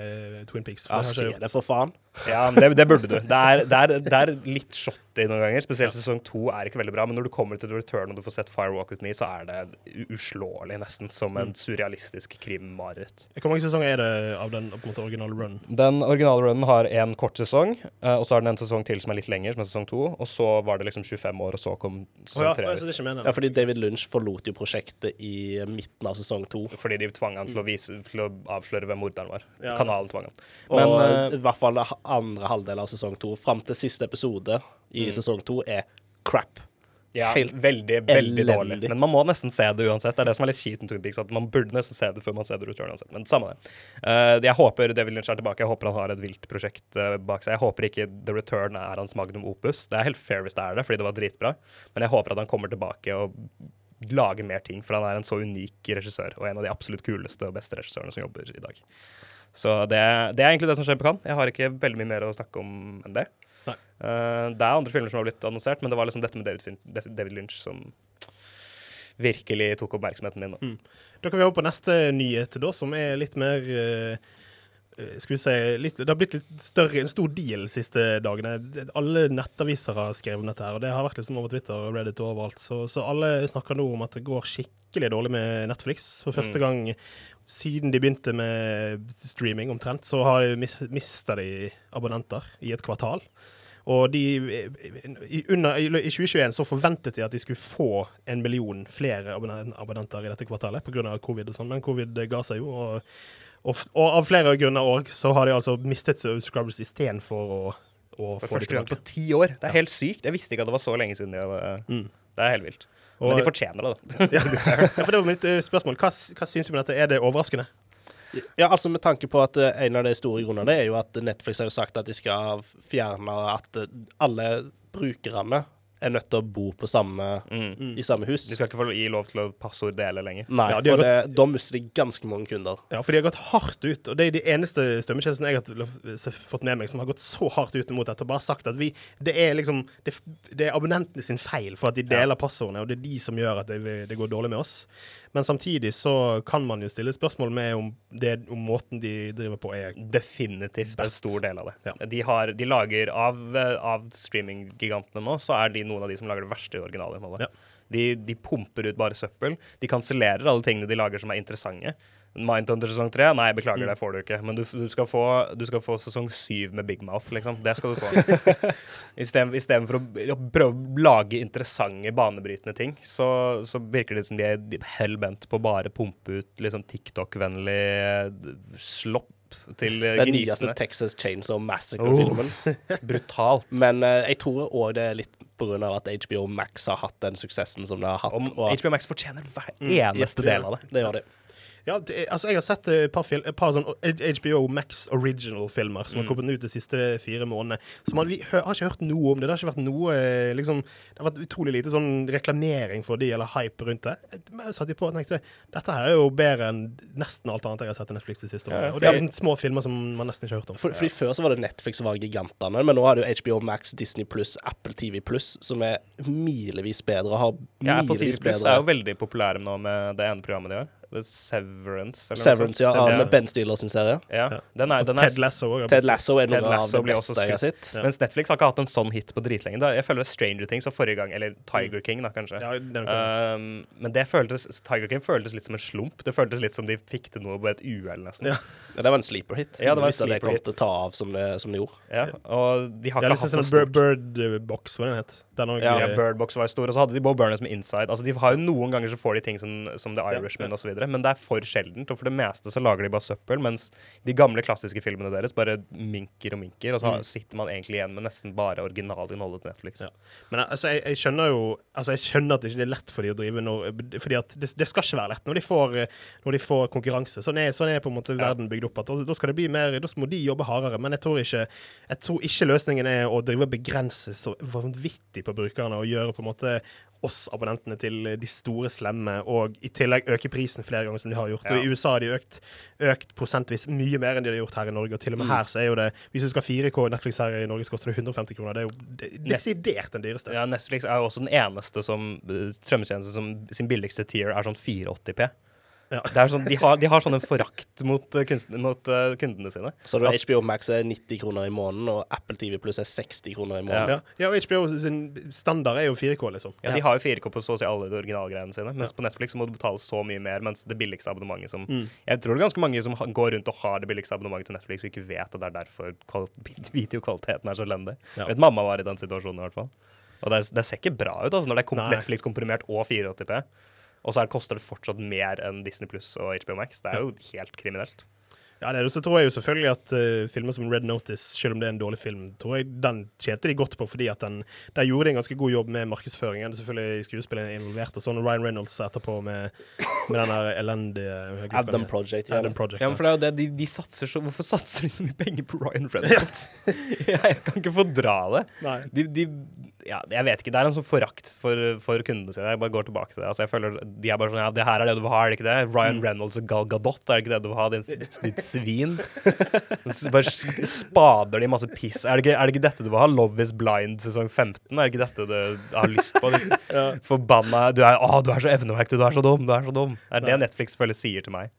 Twin Peaks. Ja, se det, for faen. Ja, det, det burde du. Det er, det, er, det er litt shotty noen ganger. Spesielt sesong to er ikke veldig bra, men når du kommer til The Return og du får sett Fire Walk With Me, så er det uslåelig, nesten. Som en surrealistisk krimmareritt. Hvor mange sesonger er det av den på en måte, originale runnen? Den originale runnen har en kort sesong, eh, og så har den en sesong til som er litt lenger, som er sesong to. Og så var det liksom 25 år, og så kom sesong ja, tre ut. er ikke meningen. Ja, fordi David Lynch forlot jo prosjektet i midten av sesong to. Fordi de tvang han til å, vise, til å avsløre hvem morderen var. Ja, Kanalen tvang han. Og Men eh, i hvert fall andre halvdel av sesong to, fram til siste episode i sesong to, er crap. ja, helt veldig, veldig dårlig. Men man må nesten se det uansett. Det er det som er litt kjipt med Twin Peaks, at man burde nesten se det før man ser The Return uansett. Men samme det. Uh, jeg håper David Lynch er tilbake. Jeg håper han har et vilt prosjekt uh, bak seg. Jeg håper ikke The Return er hans magnum opus. Det er helt fair hvis det er det, fordi det var dritbra. Men jeg håper at han kommer tilbake og lager mer ting, for han er en så unik regissør, og en av de absolutt kuleste og beste regissørene som jobber i dag. Så det, det er egentlig det som skjer på Cannes. Jeg har ikke veldig mye mer å snakke om enn det. Eh, det er andre filmer som har blitt annonsert, men det var liksom dette med David, David Lynch som virkelig tok oppmerksomheten min. Da. Da kan vi over på neste nyhet, da, som er litt mer eh, skal vi si, litt, Det har blitt litt større, en stor deal de siste dagene. Alle nettaviser har skrevet om dette, her, og det har vært liksom over Twitter og Reddit og overalt. Så, så alle snakker nå om at det går skikkelig dårlig med Netflix. For første Mm. gang siden de begynte med streaming, omtrent, så har de mis mista de abonnenter i et kvartal. Og de, i, under, I 2021 så forventet de at de skulle få en million flere abonnenter i dette kvartalet pga. covid og sånn, men covid ga seg jo. Og, og, og av flere grunner òg så har de altså mistet subscribers istedenfor å, å For få det tilbake. første gang på ti år. Det er helt sykt. Jeg visste ikke at det var så lenge siden de hadde Mm. Det er helt vilt. Og- Men de fortjener det, da. ja, ja, for det var mitt eh, spørsmål. Hva, hva syns du om dette? Er det overraskende? Ja, altså med tanke på at eh, en av de store grunnene er jo at Netflix har jo sagt at de skal fjerne at eh, alle brukerne er nødt til å bo på samme, Mm. i samme hus. De skal ikke få gi lov til å passorddele lenger. Nei, Ja, de og og det, da mister de ganske mange kunder. Ja, for de har gått hardt ut, og det er de eneste strømmetjenestene jeg har fått med meg som har gått så hardt ut mot dette, og bare sagt at vi Det er liksom Det, det er abonnentene sin feil for at de deler passordene, og det er de som gjør at det, det går dårlig med oss. Men samtidig så kan man jo stille spørsmål med om, det, om måten de driver på, er Definitivt en stor del av det. Ja. De, har, de lager Av, av streaminggigantene nå, så er de noen av de som lager det verste originalinnholdet. Ja. De, de pumper ut bare søppel. De kansellerer alle tingene de lager som er interessante. Mindhunter sesong tre? Nei, beklager, det får du ikke. Men du, du, skal få, du skal få sesong syv med Big Mouth, liksom. Det skal du få. Isteden- Istedenfor å å prøve å lage interessante, banebrytende ting, så, så virker det som de er hell bent på bare pumpe ut litt sånn TikTok-vennlig eh, slopp til Den Den nyeste. Texas Chainsaw Massacre-filmen. Brutalt. Men uh, jeg tror òg det er litt av at HBO Max har hatt den suksessen som det har hatt. Om HBO Max fortjener hver Mm, eneste del av det. Det gjør det. Ja, det, altså jeg har sett et par, fil, et par sånn HBO Max Original-filmer som har kommet ut de siste fire månedene. Så man, vi har ikke hørt noe om det. Det har ikke vært noe eh, liksom, Det har vært utrolig lite sånn reklamering for de, eller hype rundt det. Men jeg satte på og tenkte dette her er jo bedre enn nesten alt annet jeg har sett på Netflix de siste årene. Ja, Og det er liksom små filmer som man nesten ikke har hørt om. For, fordi Før så var det Netflix som var gigantene, men nå er det jo HBO Max, Disney pluss, Apple TV pluss, som er milevis bedre Har milevis Ja, Apple TV pluss er jo veldig populære nå med det ene programmet de har. The Severance. eller noe Severance, ja, sånt. med Ben Stiller sin serie. Ja, Ja. den er, den er, Ted Lasso også, Ted Lasso er noe Ted av det beste jeg har sett. Mens Netflix har ikke hatt en sånn hit på dritlenge. Da. Jeg føler Stranger Things og forrige gang, eller Tiger King, da, kanskje. Ja, den kan- Um, men det føltes, Tiger King føltes litt som en slump. Det føltes litt som de fikk til noe på et uhell, nesten. Ja. Ja, det var en sleeper hit. Ja, det var en Visste at det kom til å ta av som det, som det gjorde. Ja, og de har ikke hatt stort. noe stort. Bird, Bird Box, hva den het. Også, Ja, Birdbox Bird Box var stor, og så hadde de Bob Burnham som inside. Altså, de har jo Noen ganger så får de ting som, som The Irishman ja. så videre, men det er for sjeldent. Og for det meste så lager de bare søppel, mens de gamle klassiske filmene deres bare minker og minker, og så Mm. sitter man egentlig igjen med nesten bare originalinnholdet til Netflix. Ja. Men altså, jeg, jeg skjønner jo Altså, jeg skjønner at det ikke er lett for de å drive når Fordi at det, det skal ikke være lett når de får, eh, når de får konkurranse. Sånn er, sånn er på en måte verden bygd opp. At da skal det bli mer Da må de jobbe hardere. Men jeg tror ikke Jeg tror ikke løsningen er å drive og begrense så vanvittig på brukerne og gjøre på en måte oss abonnentene til de store slemme, og i tillegg øke prisen flere ganger som de har gjort. Og I USA har de økt, økt prosentvis mye mer enn de har gjort her i Norge. Og til og med her så er jo det Hvis du skal ha 4K Netflix her i Norge, så koster det 150 kroner. Det er jo desidert den dyreste. Ja, Netflix er jo også den eneste som uh, som sin billigste tier er sånn 480P. Ja. Det er sånn, de, har, de har sånn en forakt mot, uh, mot uh, kundene sine. Så da HBO Max er 90 kroner i måneden, og Apple TV Pluss er 60 kroner i måneden. Ja, ja og HBO sin standard er jo 4K, liksom. Ja, De har jo 4K på så å si alle de originalgreiene sine, mens på Netflix så må du betale så mye mer, mens det billigste abonnementet som Mm. Jeg tror det er ganske mange som går rundt og har det billigste abonnementet til Netflix og ikke vet at det er derfor kval- videokvaliteten er så elendig. Ja. Jeg vet mamma var i den situasjonen i hvert fall. Og det, det ser ikke bra ut altså, når det er kom Nei. Netflix komprimert og 480p. Og så er, koster det fortsatt mer enn Disney Pluss og HBO Max. Det er jo helt kriminelt. Ja, det er det. Så tror jeg jo selvfølgelig at uh, filmer som Red Notice, selv om det er en dårlig film, tror jeg den tjente de godt på, fordi at den Der gjorde de en ganske god jobb med markedsføringen. Det er selvfølgelig skuespillerne involvert, og sånn. Ryan Reynolds etterpå med, med den der elendige Adam Project. Ja. Adam Project. Ja, men for det er jo det, de, de satser så Hvorfor satser de så mye penger på Ryan Reynolds? jeg kan ikke fordra det. Nei. De, de, ja, jeg vet ikke. Det er en sånn forakt for, for kundene sine. Jeg bare går tilbake til det. Altså, jeg føler De er bare sånn Ja, det her er det du vil ha, er det ikke det? Ryan Mm. Reynolds og Gal Gadot, er det ikke det du vil ha? Ditt svin. Bare spader de masse piss. Er det, ikke, er det ikke dette du vil ha? Love is blind sesong 15? Er det ikke dette du har lyst på? Forbanna Du er, å, du er så evneverk, du er så dum, du er så dum. Det er det Netflix føler sier til meg.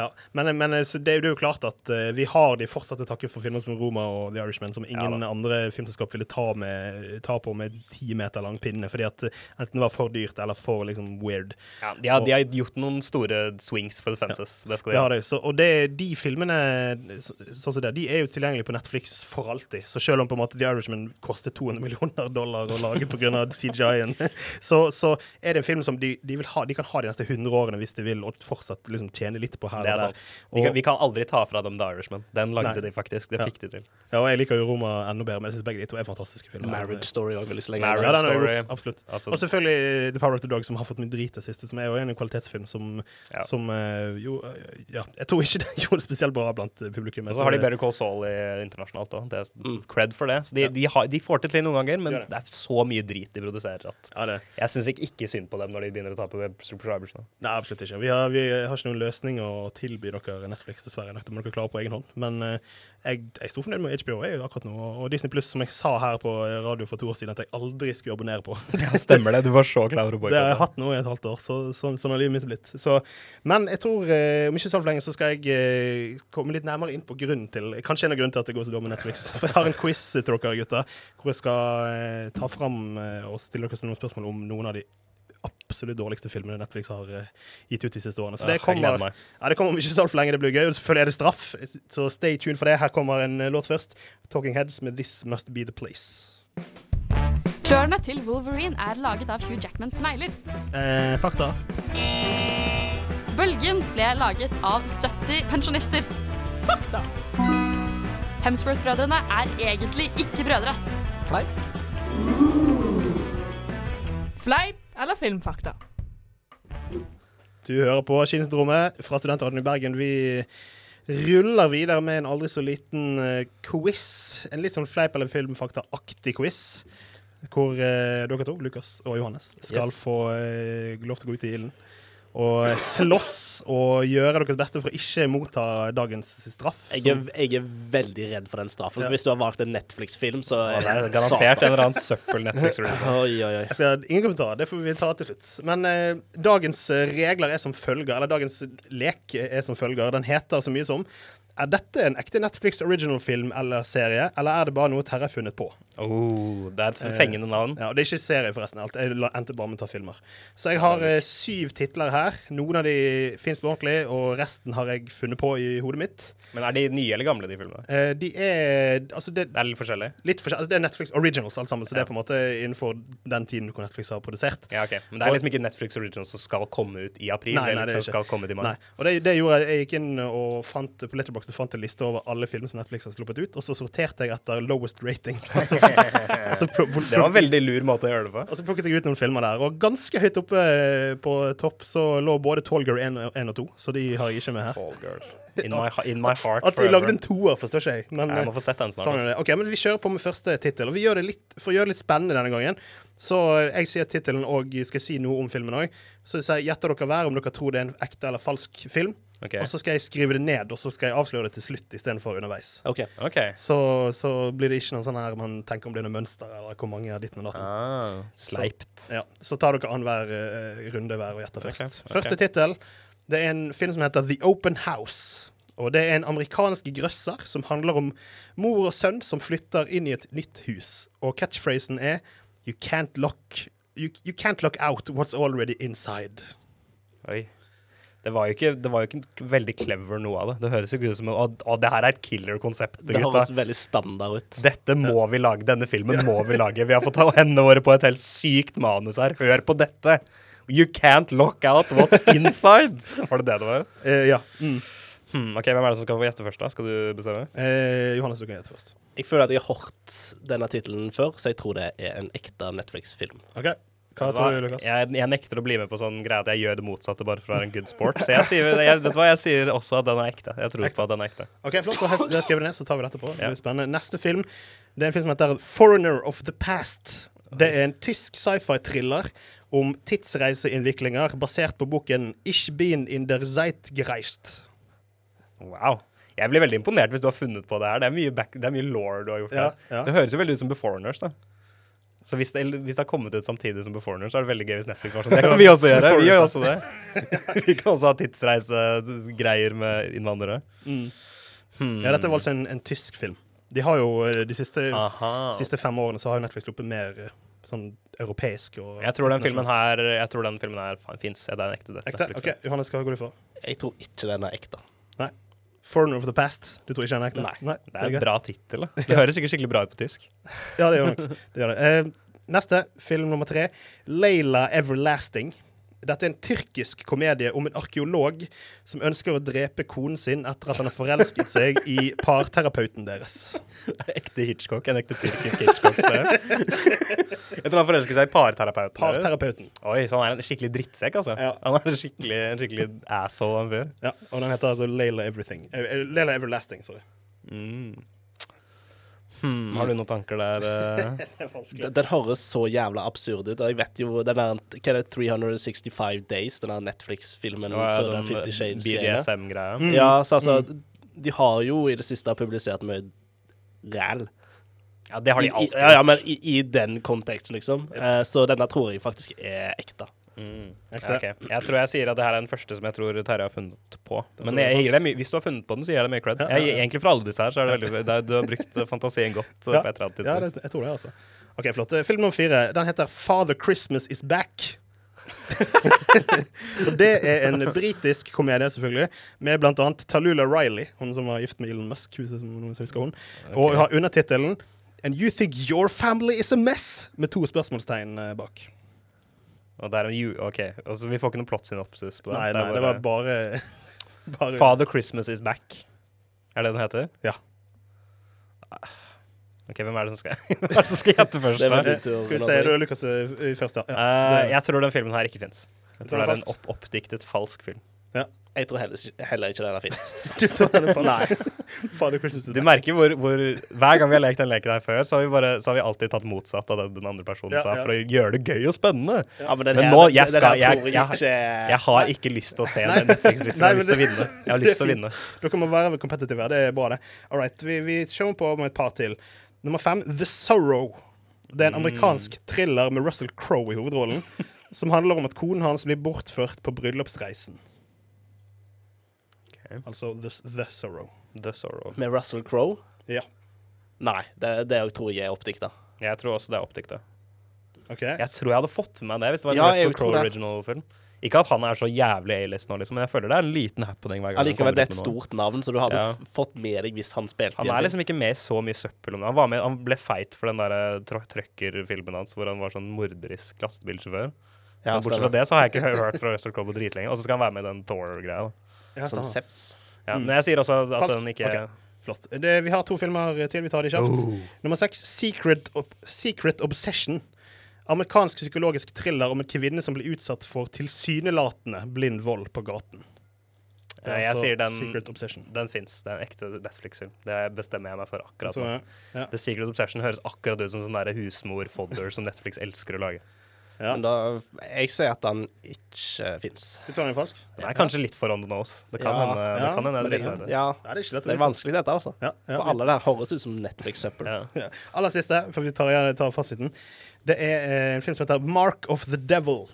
Ja, men, men det, jo- det er jo klart at eh, vi har de fortsatt til takke for filmer som Roma og The Irishman, som ingen Ja andre filmselskap ville ta, med, ta på med ti meter lang pinne, fordi at eh, enten det var for dyrt eller for liksom weird. Ja, de, har, de har gjort noen store swings for the fences. Det skal de har de. Så, og det, de filmene så, sånn som det, de er jo tilgjengelige på Netflix for alltid. Så selv om på en måte The Irishman kostet 200 millioner dollar å lage pga. CGI-en, så, så er det en film som de, de, ha, de kan ha de neste 100 årene hvis de vil, og fortsatt liksom tjene litt på her Det er og Vi kan, vi kan aldri ta fra dem The Irishman. Den lagde Nei. de faktisk. Det Ja. fikk de til. Ja, og jeg liker jo Roma enda bedre, men jeg syns begge de to er fantastiske filmer. Marriage Story òg, vil jeg slenge Marriage. Ja, Story. jo, absolutt. Altså, Og selvfølgelig eh, The Power of the Dog, som har fått mye drit det siste, som er jo en kvalitetsfilm som, Ja. som eh, jo eh, Ja, jeg tror ikke det gjorde det spesielt bra blant publikum. og så har de Better Call Saul i internasjonalt òg. Det er Mm. cred for det. Så de, de, har, de får det til noen ganger, men det. det er så mye drit de produserer at ja, det. jeg syns ikke, ikke synd på dem når de begynner å ta på subscribers nå. Nei, absolutt ikke. Vi har, vi har ikke noen løsning å tilby dere Netflix, dessverre. Dette må dere klare på egen hånd. Men eh, jeg, jeg stor fornøyd med HBO jeg, akkurat nå. Og Disney Pluss, som jeg sa her på radio for to år siden, at jeg aldri skulle abonnere på. Ja, stemmer det. Du var så klar over å Det har jeg hatt nå i et halvt år, så, så, sånn har livet mitt blitt. Så, men jeg tror, eh, om ikke så lenge, så skal jeg eh, komme litt nærmere inn på grunnen til Kanskje en av grunnene til at det går så dårlig med Netflix. For jeg har en quiz til dere gutter, hvor jeg skal eh, ta fram eh, og stille dere noen spørsmål om noen av de absolutt dårligste filmene Netflix har uh, gitt ut de siste årene. Så Ja, det kommer, ja, det kommer om ikke så altfor lenge. Det blir gøy. Og selvfølgelig er det straff, så stay tuned for det. Her kommer en eh, låt først. Talking Heads med 'This Must Be The Place'. Klørne til Wolverine er laget av Hugh Jackmans negler. Eh, fakta. Bølgen ble laget av 70 pensjonister. Fakta. Hemsworth-brødrene er egentlig ikke brødre. Fleip. Fleip eller filmfakta? Du hører på Kinosyndromet fra Studentradioen i Bergen. Vi ruller videre med en aldri så liten eh, quiz. En litt sånn fleip eller filmfakta-aktig quiz. Hvor eh, dere to, Lukas og Johannes, skal Yes. få eh, lov til å gå ut i ilden og slåss og gjøre deres beste for å ikke motta dagens straff. Jeg er, jeg er veldig redd for den straffen. Ja. Hvis du har valgt en Netflix-film, så er det er garantert en eller annen søppel Netflix original. Oi, oi, oi. Jeg skal, ingen kommentarer. det får vi ta til slutt. Men eh, dagens eh, regler er som følger, eller dagens lek er som følger. Den heter så mye som Er dette en ekte Netflix original-film eller serie, eller er det bare noe Terje har funnet på? Oh, det er et fengende navn. Ja, og Det er ikke serie, forresten. Alt. Jeg endte bare med å ta filmer. Så jeg har uh, syv titler her. Noen av de fins på ordentlig, og resten har jeg funnet på i hodet mitt. Men er de nye eller gamle, de filmene? Uh, de er Altså, det, Det er litt forskjellig? litt forskjellige, altså, det er Netflix originals alt sammen, så det er på en måte innenfor den tiden hvor Netflix har produsert. Ja, ok. Men det er liksom ikke Netflix Originals som skal komme ut i april? Nei, nei, det er ikke. skal komme ut i mai? Nei. Og det, det gjorde jeg. Jeg gikk inn og fant på Letterboxd fant en liste over alle filmer som Netflix har sluppet ut, og så sorterte jeg etter lowest rating. Og Det var en veldig lur måte å gjøre det på. Og så plukket jeg ut noen filmer der. Og ganske høyt oppe eh, på topp så lå både Tall Girl 1, og- 1 og 2, så de har jeg ikke med her. Tall girl. In my, in my heart At de lagde en toer, forstår ikke jeg. Men, Jeg må få sett den snart. Sånn. OK, men vi kjører på med første tittel. For å gjøre det litt spennende denne gangen, så jeg sier tittelen og skal si noe om filmen òg. Så sier- gjetter dere hver om dere tror det er en ekte eller falsk film. Ok. Og så skal jeg skrive det ned, og så skal jeg avsløre det til slutt istedenfor underveis. Okay. okay. Så, så blir det ikke noe sånn her man tenker om det er noe mønster, eller hvor mange er ditten og datten. Ah, sleipt. Ja, så tar dere annenhver uh, runde hver og gjetter først. Okay. ok. Første tittel. Det er en film som heter The Open House. Og det er en amerikansk grøsser som handler om mor og sønn som flytter inn i et nytt hus. Og catchphrasen er You can't lock You, you can't lock out what's already inside. Oi. Det var, jo ikke, det var jo ikke veldig clever noe av det. Det høres jo ikke ut som Å, å, det her er et killer-konsept, Det gutta. høres veldig standard ut. Dette må vi lage. Denne filmen må vi lage. Vi har fått ta hendene våre på et helt sykt manus her. Hør på dette. You can't lock out what's inside. Var det det det var? Eh, ja. Mm. Hmm, ok, Hvem er det som skal få gjette først? da? Skal du bestemme? Eh, Johannes, du kan gjette først. Jeg føler at jeg har hørt denne tittelen før, så jeg tror det er en ekte Netflix-film. OK. Hva tror du. Lukas? Jeg, jeg nekter å bli med på sånn greie at jeg gjør det motsatte bare for å være en good sport. Så jeg sier, jeg, vet hva, jeg sier også at den er ekte. Jeg tror på at den er ekte. OK, flott. Da skriver jeg skrevet det ned, så tar vi dette på. Det blir spennende. Neste film Det er en film som heter Foreigner of the Past. Det er en tysk sci-fi-thriller om tidsreiseinnviklinger basert på boken Ich bin in der Zeitgeist. Wow. Jeg blir veldig imponert hvis du har funnet på det her. Det er mye, back, det er mye lore du har gjort Ja, her. ja. Det høres jo veldig ut som Beforeigners, da. Så hvis det, hvis det har kommet ut samtidig som Beforeigners, så er det veldig gøy hvis Netflix var sånn. Det kan vi også gjøre. Vi gjør også det. Vi kan også ha tidsreisegreier med innvandrere. Mm. Hmm. Ja, dette var altså en, en tysk film. De har jo eh, de siste, siste fem årene så har jo Netflix sluppet mer eh, sånn europeisk og Jeg tror den filmen her Jeg tror den filmen her fins. Det er en ekte Ekte? Netflix. OK, Johannes, hva går du for? Jeg tror ikke den er ekte. Nei. Foreigner of the Past. Du tror ikke han er ekte? Nei. Det er en bra tittel. Det høres sikkert skikkelig bra ut på tysk. Ja, det gjør nok. Det gjør det. Uh, neste, film nummer tre. Layla Everlasting. Dette er en tyrkisk komedie om en arkeolog som ønsker å drepe konen sin etter at han har forelsket seg i parterapeuten deres. Ekte Hitchcock. En ekte tyrkisk Hitchcock. Etter Jeg tror han forelsket seg i parterapeuten. Parterapeuten. Oi, så han er en skikkelig drittsekk, altså. Ja. Han er en skikkelig, en skikkelig asshole, han fyr. Ja, og den heter altså Layla Everything. Eh, Layla Everlasting, sorry. Mm. Hmm, har du noen tanker der? eh? Det er vanskelig. Den, den høres så jævla absurd ut. Og jeg vet jo den der, Hva er det, 365 Days, den der Netflix-filmen? Ja, så den, Fifty eh, Shades-greia. Mm. Ja, så altså De har jo i det siste publisert mye ræl. Ja, det har de I- i- alltid Ja, ja, men i, i den konteksten, liksom. Eh, så denne tror jeg faktisk er ekte. Mm. Okay. Jeg tror jeg sier at det her er den første som jeg tror Terje har funnet på. Men jeg jeg deg hvis du har funnet på den, så gir jeg deg mye cred. Ja, ja, Jeg, egentlig for alle disse her, så er det veldig Du har brukt fantasien godt eh, Ja. på et eller annet Ja, tidspunkt. det, jeg tror det, altså. OK, flott. Eh, Film nummer fire. Den heter Father Christmas Is Back. det er en britisk komedie, selvfølgelig, med blant annet Talula Riley, hun som var gift med Elon Musk, hvis noen husker hun, og har undertittelen And you think your family is a mess? Med to spørsmålstegn eh, bak. Og det er en. OK. Altså, vi får ikke noen plot-synopsis på det. Nei, nei, det var bare, bare Father Christmas is back. Er det den heter? Ja. OK, hvem er det som skal, hvem er det som skal gjette først? Det. Skal vi se, du Lukas eh, først, ja. ja. Eh, jeg tror den filmen her ikke fins. Jeg tror det er en opp oppdiktet falsk film. Ja. Jeg tror heller, heller ikke denne fins. Du tror den falsk. Is Du merker hvor, hvor Hver gang vi har lekt den leken her før, så har vi, bare, så har vi alltid tatt motsatt av det den andre personen Ja, sa, ja. for å gjøre det gøy og spennende. Ja, men Men her- nå, jeg skal Jeg, jeg, jeg jeg har ikke lyst til å se den Netflix-dritten. Jeg har lyst til å vinne. Jeg har er lyst til å vinne. Dere må være kompetitive. Det er bra, det. All right, vi, vi kjører på med et par til. Nummer fem, The Sorrow. Det er en amerikansk thriller med Russell Crowe i hovedrollen, som handler om at konen hans blir bortført på bryllupsreisen. Ok. Altså The, the Sorrow. The Sorrow. Med Russell Crowe? Ja. Nei, det, det tror jeg er oppdikta. Jeg tror også det er oppdikta. OK? Jeg tror jeg hadde fått med meg det hvis det var en Ja, Russell Crowe original-film. Ikke at han er så jævlig A-list nå, liksom, men jeg føler det er en liten happening hver gang. han Allikevel, det er et stort navn, så du hadde Ja. f- fått med deg hvis han spilte Han i en er liksom ikke med i så mye søppel. om det. Han, var med, han ble feit for den der tr- trøkkerfilmen hans hvor han var sånn morderisk lastebilsjåfør. Ja, bortsett fra det så har jeg ikke hørt fra Russell Crowe på dritlenge. Og så skal han være med i den Thor-greia. Ja, Som stemmer. Sevs. Ja, Men jeg sier også at Falsk. den ikke okay. Flott. Det, vi har to filmer til. Vi tar de kjapt. Oh. Nummer seks, Secret, Ob Secret Obsession. Amerikansk psykologisk thriller om en kvinne som blir utsatt for tilsynelatende blind vold på gaten. Ja, jeg altså sier den, Secret Obsession. den fins. Det er en ekte Netflix-film. Det bestemmer jeg meg for akkurat nå. ja. The Secret Obsession høres akkurat ut som sånn husmor-fodder som Netflix elsker å lage. Ja. Men da Jeg sier at den ikke fins. Det falsk? Den er kanskje litt foran on the. Det kan Ja. hende det Ja, kan hende det, driter i det. ja, det er det er vanskelig, dette, altså. Ja, ja. For alle der høres ut som Netflix-søppel. Ja. Ja. Aller siste, før vi tar, tar fasiten. Det er eh, en film som heter Mark of the Devil.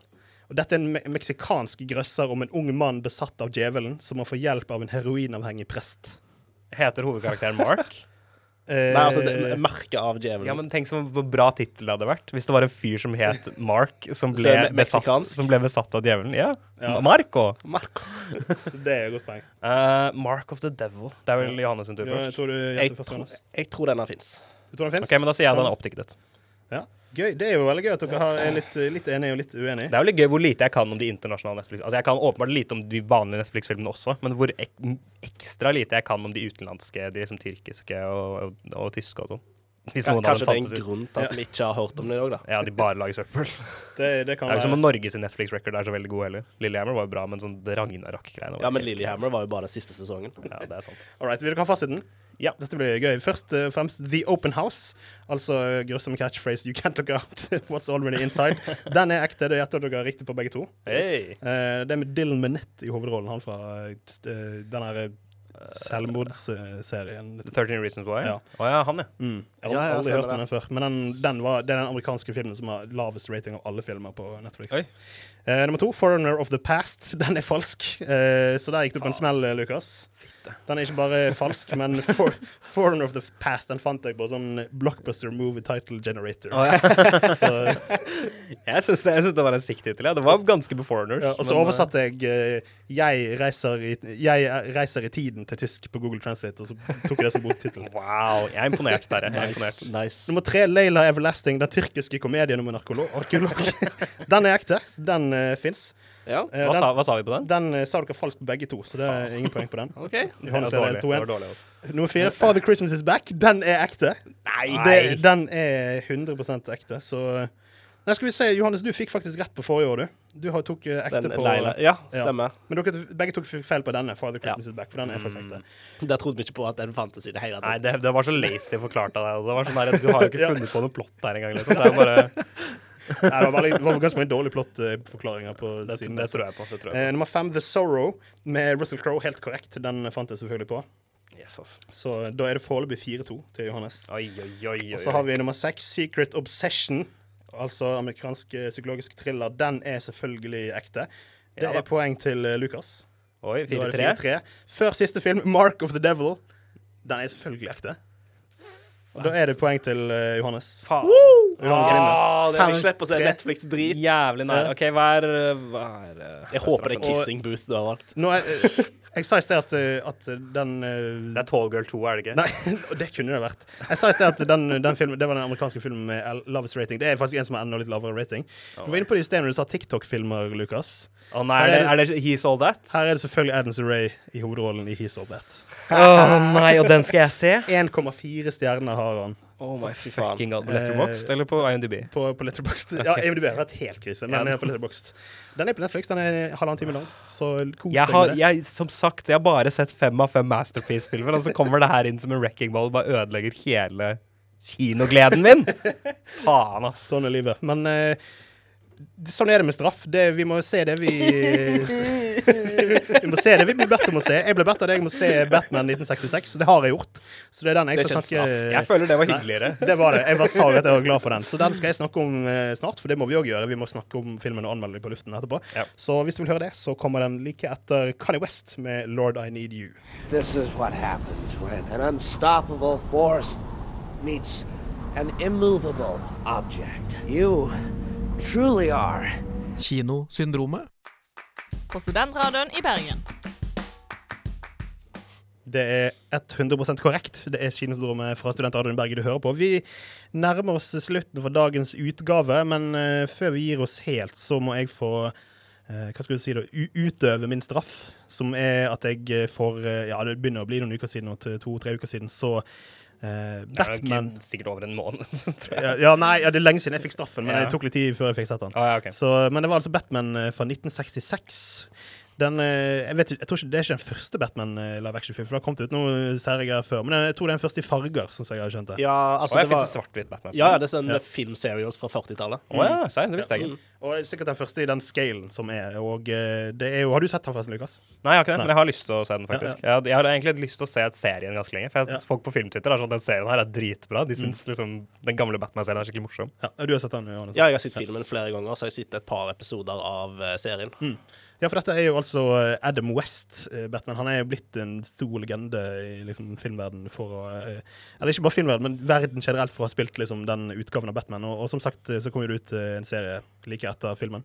Og Dette er en me meksikansk grøsser om en ung mann besatt av djevelen, som må få hjelp av en heroinavhengig prest. Heter hovedkarakteren Mark? Eh, Nei, altså, det, merket av djevelen. Ja, men tenk så bra tittel det hadde vært hvis det var en fyr som het Mark, som ble, besatt, som ble besatt av djevelen. Ja. Ja. Marco. Marco. det er et godt poeng. Uh, Mark of the Devil. Det er vel Johannes sin tur Ja, jeg først. tror du Jeg, først, tror- jeg tror denne fins. Du tror den fins? Ok, men Da sier jeg den er oppdiktet. Ja. Gøy. Det er jo veldig gøy at dere er litt, litt enige og litt uenige. Det er jo litt gøy hvor lite jeg kan om de internasjonale Netflix. Altså Jeg kan åpenbart lite om de vanlige Netflix-filmene også, men hvor ek ekstra lite jeg kan om de utenlandske, de liksom tyrkiske og, og, og tyske og sånn. Hvis noen Kanskje det er en ut. grunn til at vi ikke har hørt om det dag, da. Ja, de bare lager søppel. Det, det kan Det er jo som om Norges Netflix-record er så veldig god heller. Lillehammer var jo bra, men sånn det Ragnarok-greiene Ja, men Lillehammer var jo bare den siste sesongen. Ja, det er sant. All right, Vil dere ha fasiten? Ja. Dette blir gøy. Først og fremst The Open House. Altså uh, grusom catchphrase You can't look out what's already inside. Den er ekte. Det gjetter dere riktig på begge to. Hey. Uh, det er med Dylan Minette i hovedrollen. Han fra uh, den her selvmordsserien. 13 Reasons Why? Ja. Å ja, han, ja. Mm. Jeg har Ja, aldri hørt om den før. Men den, den var, det er den amerikanske filmen som har lavest rating av alle filmer på Netflix. Oi. Eh, nummer to, 'Foreigner of the Past'. Den er falsk. Uh, så der gikk du på en smell, Lukas. Fitte. Den er ikke bare falsk, men for, 'Foreigner of the Past' Den fant jeg på sånn blockbuster movie title generator. så, Jeg syns det, det var en sikt tittel. Ja. Det var ganske beforeigners. ja, og så oversatte jeg uh, jeg, reiser i, 'Jeg reiser i tiden' til tysk på Google Translate, og så tok jeg det som boktittel. eh, Wow. Jeg er imponert, Terje. Jeg. Nice. nice. Nummer tre, Leila Everlasting, den tyrkiske komedien om en arkeolog. den er ekte. Den uh, fins. Ja, Hva sa, hva sa vi på den? Den eh, sa dere falskt på begge to, så det er ingen poeng på den. OK. Det var dårlig. Det var dårlig altså. også. Nummer fire, Father Christmas is back. Den er ekte. Nei! Det, den er 100% ekte, så Nei, skal vi se, Johannes, du fikk faktisk rett på forrige år, du. Du tok eh, ekte Den på Leila. Ja, stemmer. Men dere begge tok feil på denne, Father Christmas Ja. is back, for den er faktisk ekte. Der trodde vi ikke på at den fantes i det hele Nei, det, det var så lazy forklart av deg. Det var sånn der, Du har jo ikke Ja. funnet på noe plott der engang. Liksom. Det er jo bare Nei, det, var veldig, det var ganske mange dårlige plottforklaringer på det, siden. det tror jeg på. Det tror jeg Eh, nummer fem, The Sorrow, med Russell Crowe. Helt korrekt. Den fant jeg selvfølgelig på. på. Ass. Så da er det foreløpig 4-2 til Johannes. Oi, oi, oi. Og så har vi nummer seks, Secret Obsession. Altså amerikansk eh, psykologisk thriller. Den er selvfølgelig ekte. Det er poeng til eh, Lukas. Oi, Da er det 4-3. 4-3. Før siste film, Mark of the Devil. Den er selvfølgelig ekte. Da er det poeng til uh, Johannes. Faen. Johannes Ah, det er vi slipper å se Netflix-drit. Jævlig nær. OK, hva er, hva er eh, Jeg håper det er? Kissing Booth du har valgt. Nå er, eh, jeg sa i sted at, eh, at den eh, Det er Tall Girl 2, er det ikke? Nei, det kunne det vært. Jeg sa i sted at den, den filmen, det var den amerikanske filmen med lavest rating. Det er faktisk en som har enda litt lavere rating. Du var inne på det i sted når du sa TikTok-filmer, Lukas. Å nei, er det, er det He's All That? Her er det selvfølgelig Adams Ray i hovedrollen i He's All That. Å nei, og den skal jeg se? 1,4 stjerner har han. Oh my Fy fucking god. På Letterboxd eller på IMDb? På, på Letterboxd. Ja, IMDb har vært helt krise, men Ja. på Letterboxd. Den er på Netflix, den er halvannen time lang, så kos deg har, med det. jeg, som sagt, jeg har bare sett fem av fem Masterpiece-filmer, og så kommer det her inn som en wrecking ball og bare ødelegger hele kinogleden min. Faen, ass. Sånn er livet. Men eh, sånn er det med straff. Det, vi må se det vi Vi må se det vi blir bedt om å se. Jeg ble bedt av deg om å se Batman 1966, og det har jeg gjort. Så det er den jeg Det er skal snakke Jeg føler det var hyggeligere. Det var det. Jeg bare sa at jeg var glad for den. Så den skal jeg snakke om eh, snart, for det må vi òg gjøre. Vi må snakke om filmen og anmelde den på luften etterpå. Ja. Så hvis du vil høre det, så kommer den like etter Kanye West med 'Lord I Need You'. This is what happens when an unstoppable force meets an immovable object. You truly are Kinosyndromet. På Studentradioen i Bergen. Det er 100% korrekt. Det er Kinosyndromet fra Studentradioen Bergen du hører på. Vi nærmer oss slutten for dagens utgave, men eh, før vi gir oss helt, så må jeg få eh, hva skal du si da, utøve min straff, som er at jeg for eh, Ja, det begynner å bli noen uker siden, to-tre uker siden, så eh, Det er Batman sikkert over en måned, ja, ja, nei, ja, det er lenge siden jeg fikk straffen, men Ja. det tok litt tid før jeg fikk sett den. Ah, ja, ok. Så, men det var altså Batman eh, fra 1966. Den, eh, jeg, vet, jeg tror ikke Det er ikke den første Batman eh, live action-film, for det har kommet ut noen serier før. Men jeg tror det er den første i farger, sånn som jeg har skjønt det. Ja, Og altså jeg det var svart-hvitt Batman. Ja, ja, det er sånn Ja. filmserios fra 40-tallet. Å ja, det visste jeg Mm. Og sikkert den første i den scalen som er. Og eh, det er jo Har du sett den forresten, Lukas? Nei, jeg har ikke det, Nei. men jeg har lyst til å se den, faktisk. Hadde- jeg har egentlig lyst til å se serien ganske lenge. For jeg, Ja. folk på filmtwitter er sånn den serien her er dritbra. De syns liksom den gamle Batman-serien er skikkelig morsom. Ja, du har sett den, Johannes? Ja, jeg har sett filmen flere ganger, så jeg har sett et par episoder av serien. Ja, for dette er jo altså eh, Adam West, eh, Batman. Han er jo blitt en stor legende i liksom, filmverden for å eh, Eller ikke bare filmverden, men verden generelt for å ha spilt liksom, den utgaven av Batman. Og, og som sagt så kommer det ut en serie like etter filmen.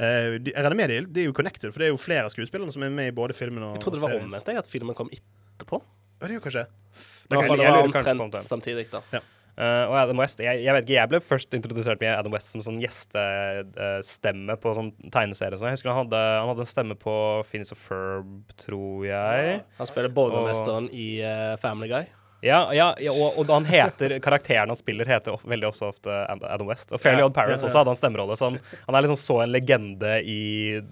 Uh, de, jeg regner med de, de er jo connected, for det er jo flere av skuespillerne som er med i både filmen og Jeg trodde det var serien. omvendt, at filmen kom etterpå. Ja, det er jo kanskje I hvert fall det var omtrent samtidig, da. Eh, og Adam West jeg, jeg vet ikke, jeg ble først introdusert med Adam West som sånn gjestestemme på sånn tegneserie. og sånn. Jeg husker han hadde, han hadde en stemme på Phineas og Ferb, tror jeg. Han spiller borgermesteren i eh, Family Guy. Ja, ja, ja og, og han heter, karakteren han spiller, heter of, veldig også ofte Adam West. Og Fairly Ja, Odd Parents ja, ja. også hadde han stemmerolle. Så han, han er liksom så en legende i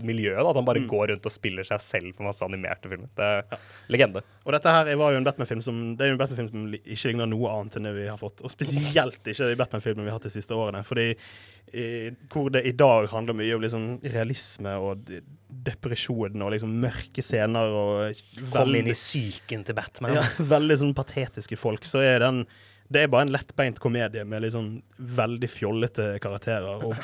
miljøet da, at han bare Mm. går rundt og spiller seg selv på masse animerte filmer. Det er legende. Og dette her var jo en Batman-film som Det er jo en Batman-film som ikke ligner noe annet enn det vi har fått. Og spesielt ikke de Batman-filmene vi har hatt de siste årene. Fordi i, hvor det i dag handler mye om liksom realisme og depresjon og liksom mørke scener og Kom inn i psyken til Batman. ja, veldig sånn patetiske folk, så er den det er bare en lettbeint komedie med sånn veldig fjollete karakterer. Og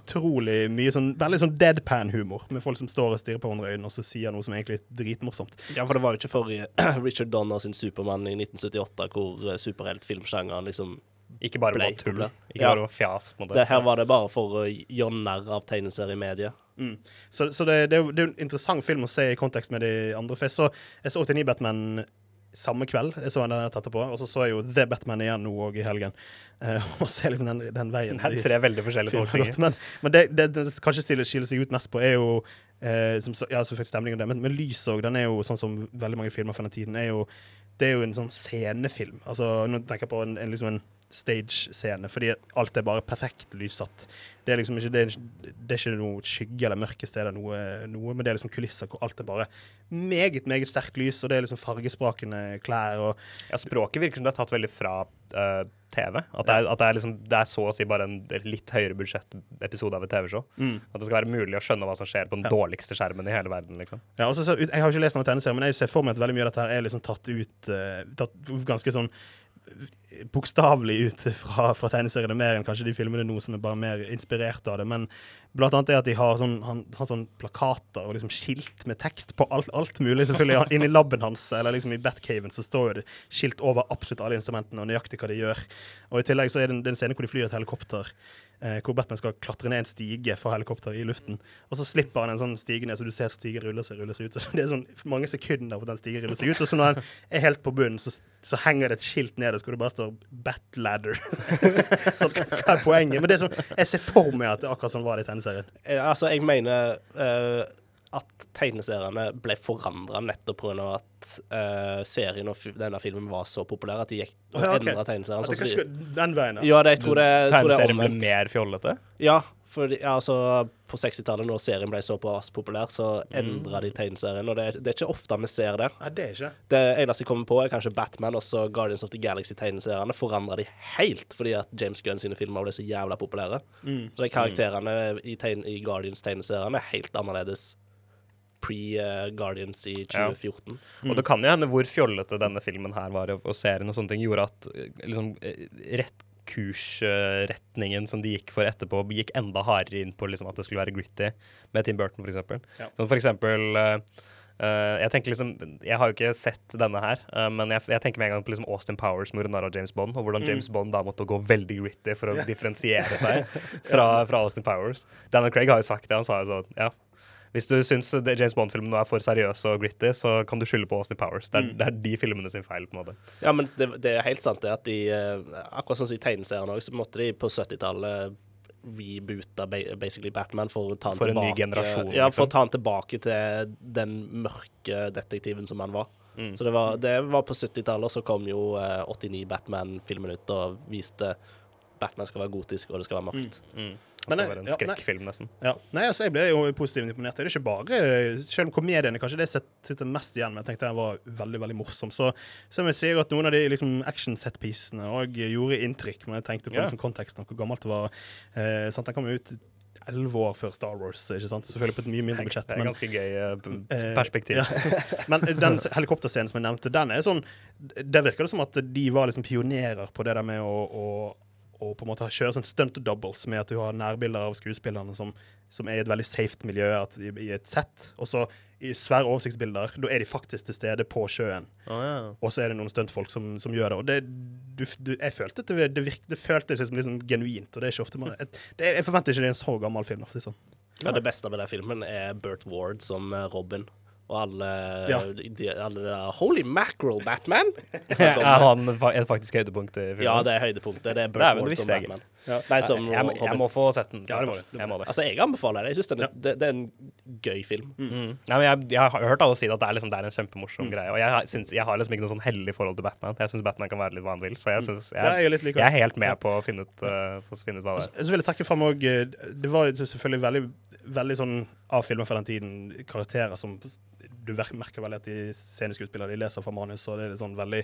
utrolig mye sånn veldig sånn deadpan-humor, med folk som står og stirrer på hverandre i øynene og så sier noe som egentlig er dritmorsomt. Ja, for det var jo ikke forrige Richard Donner sin Supermann i 1978, hvor uh, superheltfilmsjangeren liksom Ikke bare var tull. Ikke Ja. bare var fjas. Det her var det bare for å gjøre narr av tegneseriemediet. Mm. Så, så det, det, det er jo en interessant film å se i kontekst med de andre. For jeg så, jeg så 89 Batman samme kveld. Jeg så den etterpå, og så så jeg jo The Batman igjen nå òg i helgen. Uh, og ser liksom den, den veien. Det er tre veldig forskjellige tolkninger. Men, men det, det, det kanskje skiller, seg ut mest på, er jo uh, som, Ja, så fikk stemning av det, men, men lys òg. Den er jo sånn som veldig mange filmer fra den tiden. er jo det er jo en sånn scenefilm. Altså, Nå tenker jeg på en, en, liksom en stage-scene, fordi alt er bare perfekt lyssatt. Det er liksom ikke, det er, det er ikke noe skygge eller mørke steder, noe, noe, men det er liksom kulisser hvor alt er bare meget, meget sterkt lys, og det er liksom fargesprakende klær og Ja, Språket virker som det er tatt veldig fra uh, TV. At, det er, at det, er liksom, det er så å si bare en litt høyere budsjett-episode av et TV-show. Mm. At det skal være mulig å skjønne hva som skjer på den Ja. dårligste skjermen i hele verden. liksom. Ja, altså, så, jeg har ikke lest noen tegneserier, men jeg ser for meg at veldig mye av dette her er liksom tatt ut uh, tatt ganske sånn eh, bokstavelig ut fra, fra tegneseriene, mer enn kanskje de filmene nå som er bare mer inspirert av det. Men blant annet er at de har sånn, han, har sånn plakater og liksom skilt med tekst på alt, alt mulig. Selvfølgelig Inni laben hans eller liksom i Batcaven så står jo det skilt over absolutt alle instrumentene og nøyaktig hva de gjør. Og i tillegg så er det en, det er en scene hvor de flyr et helikopter. Eh, hvor Batman skal klatre ned en stige fra helikopteret i luften. Og så slipper han en sånn stige ned, så du ser stigen rulle seg rulle seg ut. Det er sånn mange sekunder på den stigen ruller seg ut. Og så når den er helt på bunnen, så, så henger det et skilt ned, og så det bare stå 'Batladder'. sånn, hva er poenget? Men det er sånn, jeg ser for meg at det akkurat sånn var det i tegneserien. Eh, altså, jeg mener eh, at tegneseriene ble forandra nettopp pga. at uh, serien og denne filmen var så populær at de gikk og ja, okay. endra tegneseriene. At det sånn den veien, Ja, det, jeg tror det, tror det er Tegneserien ble mer fjollete? Ja, for altså, på 60-tallet, når serien ble såpass populær, så Mm. de tegneserien. Og det, det er ikke ofte vi ser det. Nei, det er ikke. Det eneste jeg kommer på, er kanskje Batman og så Guardians of the Galaxy-tegneseriene. Forandra de helt fordi at James Gunn sine filmer ble så jævla populære. Mm. Så de karakterene i, tegn, i Guardians-tegneseriene er helt annerledes pre-Guardians i Ja. 2014. Og det kan jo hende hvor fjollete denne filmen her var, og serien og sånne ting, gjorde at eh, liksom eh, rett kursretningen som de gikk for etterpå, gikk enda hardere inn på liksom, at det skulle være gritty, med Tim Burton, eksempel. Ja. Sånn for eksempel eh, jeg tenker liksom Jeg har jo ikke sett denne her, uh, men jeg, jeg tenker med en gang på liksom Austin Powers, moren av James Bond, og hvordan Mm. James Bond da måtte gå veldig gritty for å yeah. differensiere seg fra, fra Austin Powers. Daniel Craig har jo sagt det. Han sa jo sånn Ja, hvis du syns James Bond-filmen nå er for seriøs og gritty, så kan du skylde på Austin Powers. Det er, Mm. det er de filmene sin feil, på en måte. Ja, men det, det er helt sant det at de eh, Akkurat sånn som i tegneseriene òg, så måtte de på 70-tallet reboota basically Batman for å ta han For en ny tilbake Ja, for liksom. å ta han tilbake til den mørke detektiven som han var. Mm. Så det var, det var på 70-tallet, og så kom jo eh, 89 Batman-filmen ut og viste Batman skal være gotisk, og det skal være mørkt. Mm. Det skal jeg- være en ja, skrekkfilm, nesten. Ja. Nei, altså, jeg ble jo positivt imponert. Det er ikke bare Selv om komedien er kanskje det sitter mest igjen med. Jeg tenkte den var veldig veldig morsom. Så, så jeg si at noen av de liksom, action-set-piecene òg gjorde inntrykk. Men jeg tenkte på yeah. liksom, konteksten hvor gammelt det var. Eh, sant? Den kom jo ut elleve år før Star Wars, ikke sant? selvfølgelig på et mye mindre budsjett. Det er men- ganske gøy eh, Eh, perspektiv. ja. Men den helikopterscenen som jeg nevnte, den er sånn Der virker det som at de var liksom pionerer på det der med å, å, å på en måte kjøre sånn stunt doubles, med at du har nærbilder av skuespillerne som, som er i et veldig safe miljø de, i et sett. Og så i svære oversiktsbilder, da er de faktisk til stede på sjøen. Oh, ja. Og så er det noen stuntfolk som, som gjør det. Og det, du, du, jeg følte at det, det, virk, det føltes liksom, liksom genuint, og det er ikke ofte man Jeg, det, Jeg forventer ikke det er en så gammel film. Sånn. Ja, det beste med den filmen er Burt Ward som eh, Robin. Og alle, Ja. de, alle de, Holy mackerel, Batman! Er han er et faktisk høydepunkt i filmen? Ja, det er høydepunktet. Det er Burt det Ward som jeg. Batman. Ja. Nei, som jeg, jeg, jeg må få sett den. Ja, det må du. Jeg må det. Altså, jeg anbefaler det. Jeg synes den er, det, det er en gøy film. Mm. Nei, men jeg, jeg har hørt alle si at det er, liksom, det er en kjempemorsom greie. Og jeg, har- jeg har liksom ikke noe sånn hellig forhold til Batman. Jeg syns Batman kan være litt hva han vil. Så jeg, synes, jeg, jeg er litt like- jeg er helt med på å finne ut, uh, finne ut hva det er. Så vil jeg trekke frem òg Det var selvfølgelig veldig, veldig sånn av filmer fra den tiden karakterer som du merker veldig at de sceneskuespillere de leser fra manus, og det er en sånn veldig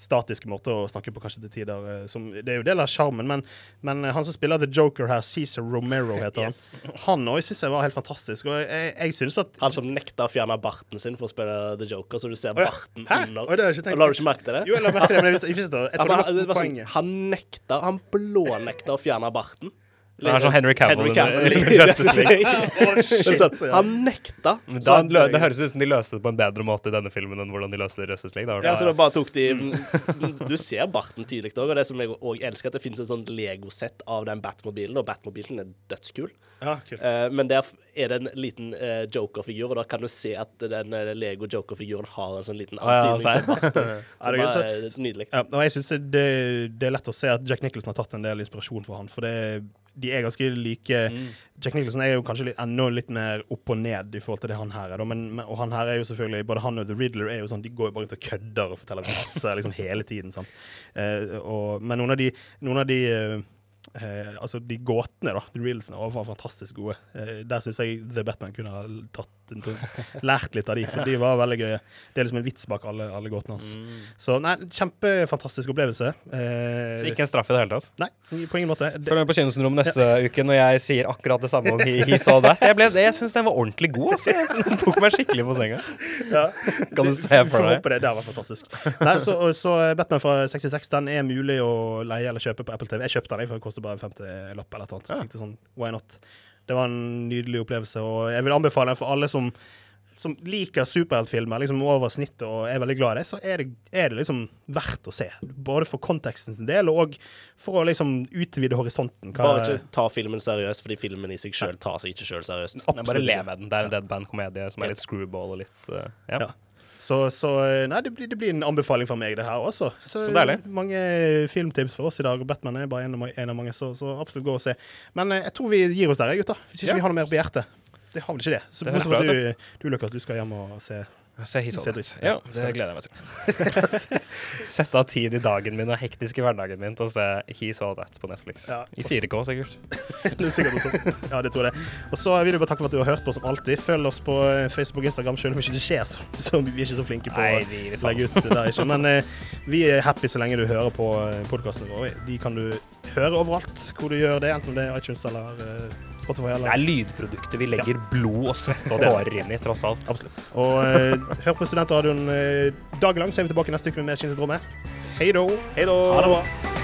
statisk måte å snakke på kanskje til tider. eh, Som, det er jo del av sjarmen, men, men han som spiller The Joker her, Cæsar Romero heter Yes. han. Han òg syns jeg var helt fantastisk. Og jeg, jeg synes at Han som nekta å fjerne barten sin for å spille The Joker, så du ser barten Hæ? under. Oi, jeg tenkt La du ikke merke til det? Jo, jeg la merke til det, men jeg visste- jeg visste. Jeg jeg, men det han- var det sånn, poenget. han nekta Han blånekta å fjerne barten. Det er sånn Henry Cavill i Justice League. Er sånn, han nekta. Da, lø, han- det høres ut som de løste det på en bedre måte i denne filmen enn hvordan de løste det i Justice League. Da. Ja, så da bare tok de Du ser barten tydelig òg, og det som jeg òg elsker, at det finnes et sånt legosett av den Batmobilen, og Batmobilen er dødskul. Ja. Eh, men der er det en liten uh, Joker-figur, og da kan du se at den uh, Lego Joker-figuren har en sånn liten ja, antydning bart. Ja, Så det er bare, gøy, eh, Nydelig. Ja, og jeg synes det, det er lett å se at Jack Nicholson har tatt en del inspirasjon fra han, for det, de er ganske like. Jack Nicholson er jo kanskje litt, enda litt mer opp og ned i forhold til det han her er. Men, og han her er jo selvfølgelig Både han og The Riddler er jo sånn, de går jo bare rundt og kødder og forteller vitser liksom hele tiden. sant? Eh, og, men noen av de, noen av de eh, eh, altså de gåtene, da, The Riddlesene, var fantastisk gode. Eh, der syns jeg The Batman kunne ha tatt en, lært litt av de, for de var veldig gøye. Det er liksom en vits bak alle, alle gåtene hans. Så nei, kjempefantastisk opplevelse. Eh, Så ikke en straff i det hele tatt. Nei, på ingen måte. Følg med på Kinosyndrom neste uke når jeg sier akkurat det samme om He, he Saw That. Jeg, ble, jeg syns den var ordentlig god. Altså. Jeg synes Den tok meg skikkelig på senga. Ja. Kan du se for deg? håpe det. Det var fantastisk. Nei, så, så Batman fra 66 den er mulig å leie eller kjøpe på Apple TV. Jeg kjøpte den, for det koster bare en 50-lapp eller et annet. Tenkte sånn, why not? Det var en nydelig opplevelse, og jeg vil anbefale den for alle som som liker superheltfilmer liksom over snittet og er veldig glad i det, så er det, er det liksom verdt å se. Både for konteksten sin del, og for å liksom utvide horisonten. Hva- Bare ikke ta filmen seriøst, fordi filmen i seg sjøl tar seg ikke sjøl seriøst. Nei, bare le med den. Det er en deadband-komedie som er litt screwball og litt uh, ja. Ja. Så, så nei, det blir, det blir en anbefaling fra meg, det her også. Så, Så deilig. Mange filmtips for oss i dag. og Batman er bare en av, en av mange, så, så absolutt gå og se. Men eh, jeg tror vi gir oss der, gutter. Hvis ikke Ja. vi har noe mer på hjertet. det har vel ikke det. Så Det du, du, Lukas, du skal hjem og se Se Se dritt. Ja, det gleder jeg meg til. Sette av tid i dagen min og hektiske hverdagen min til å se He Saw That på Netflix. Ja, I 4K, sikkert. det er sikkert også. Ja, det tror jeg. Og så vil jeg bare takke for at du har hørt på som alltid. Følg oss på eh, Facebook og Instagram, selv om ikke det skjer så, så vi er ikke så flinke på Nei, å legge ut det der ikke. Men eh, vi er happy så lenge du hører på podkastene våre. De kan du høre overalt hvor du gjør det, enten det er iTunes eller eh, Spotify Det er lydprodukter vi legger blod og svette og tårer inn i, tross alt. Absolutt. Og eh, hør på Studentradioen eh, dagen lang, så er vi tilbake neste uke med Kinesisk Hei då. Ha det bra.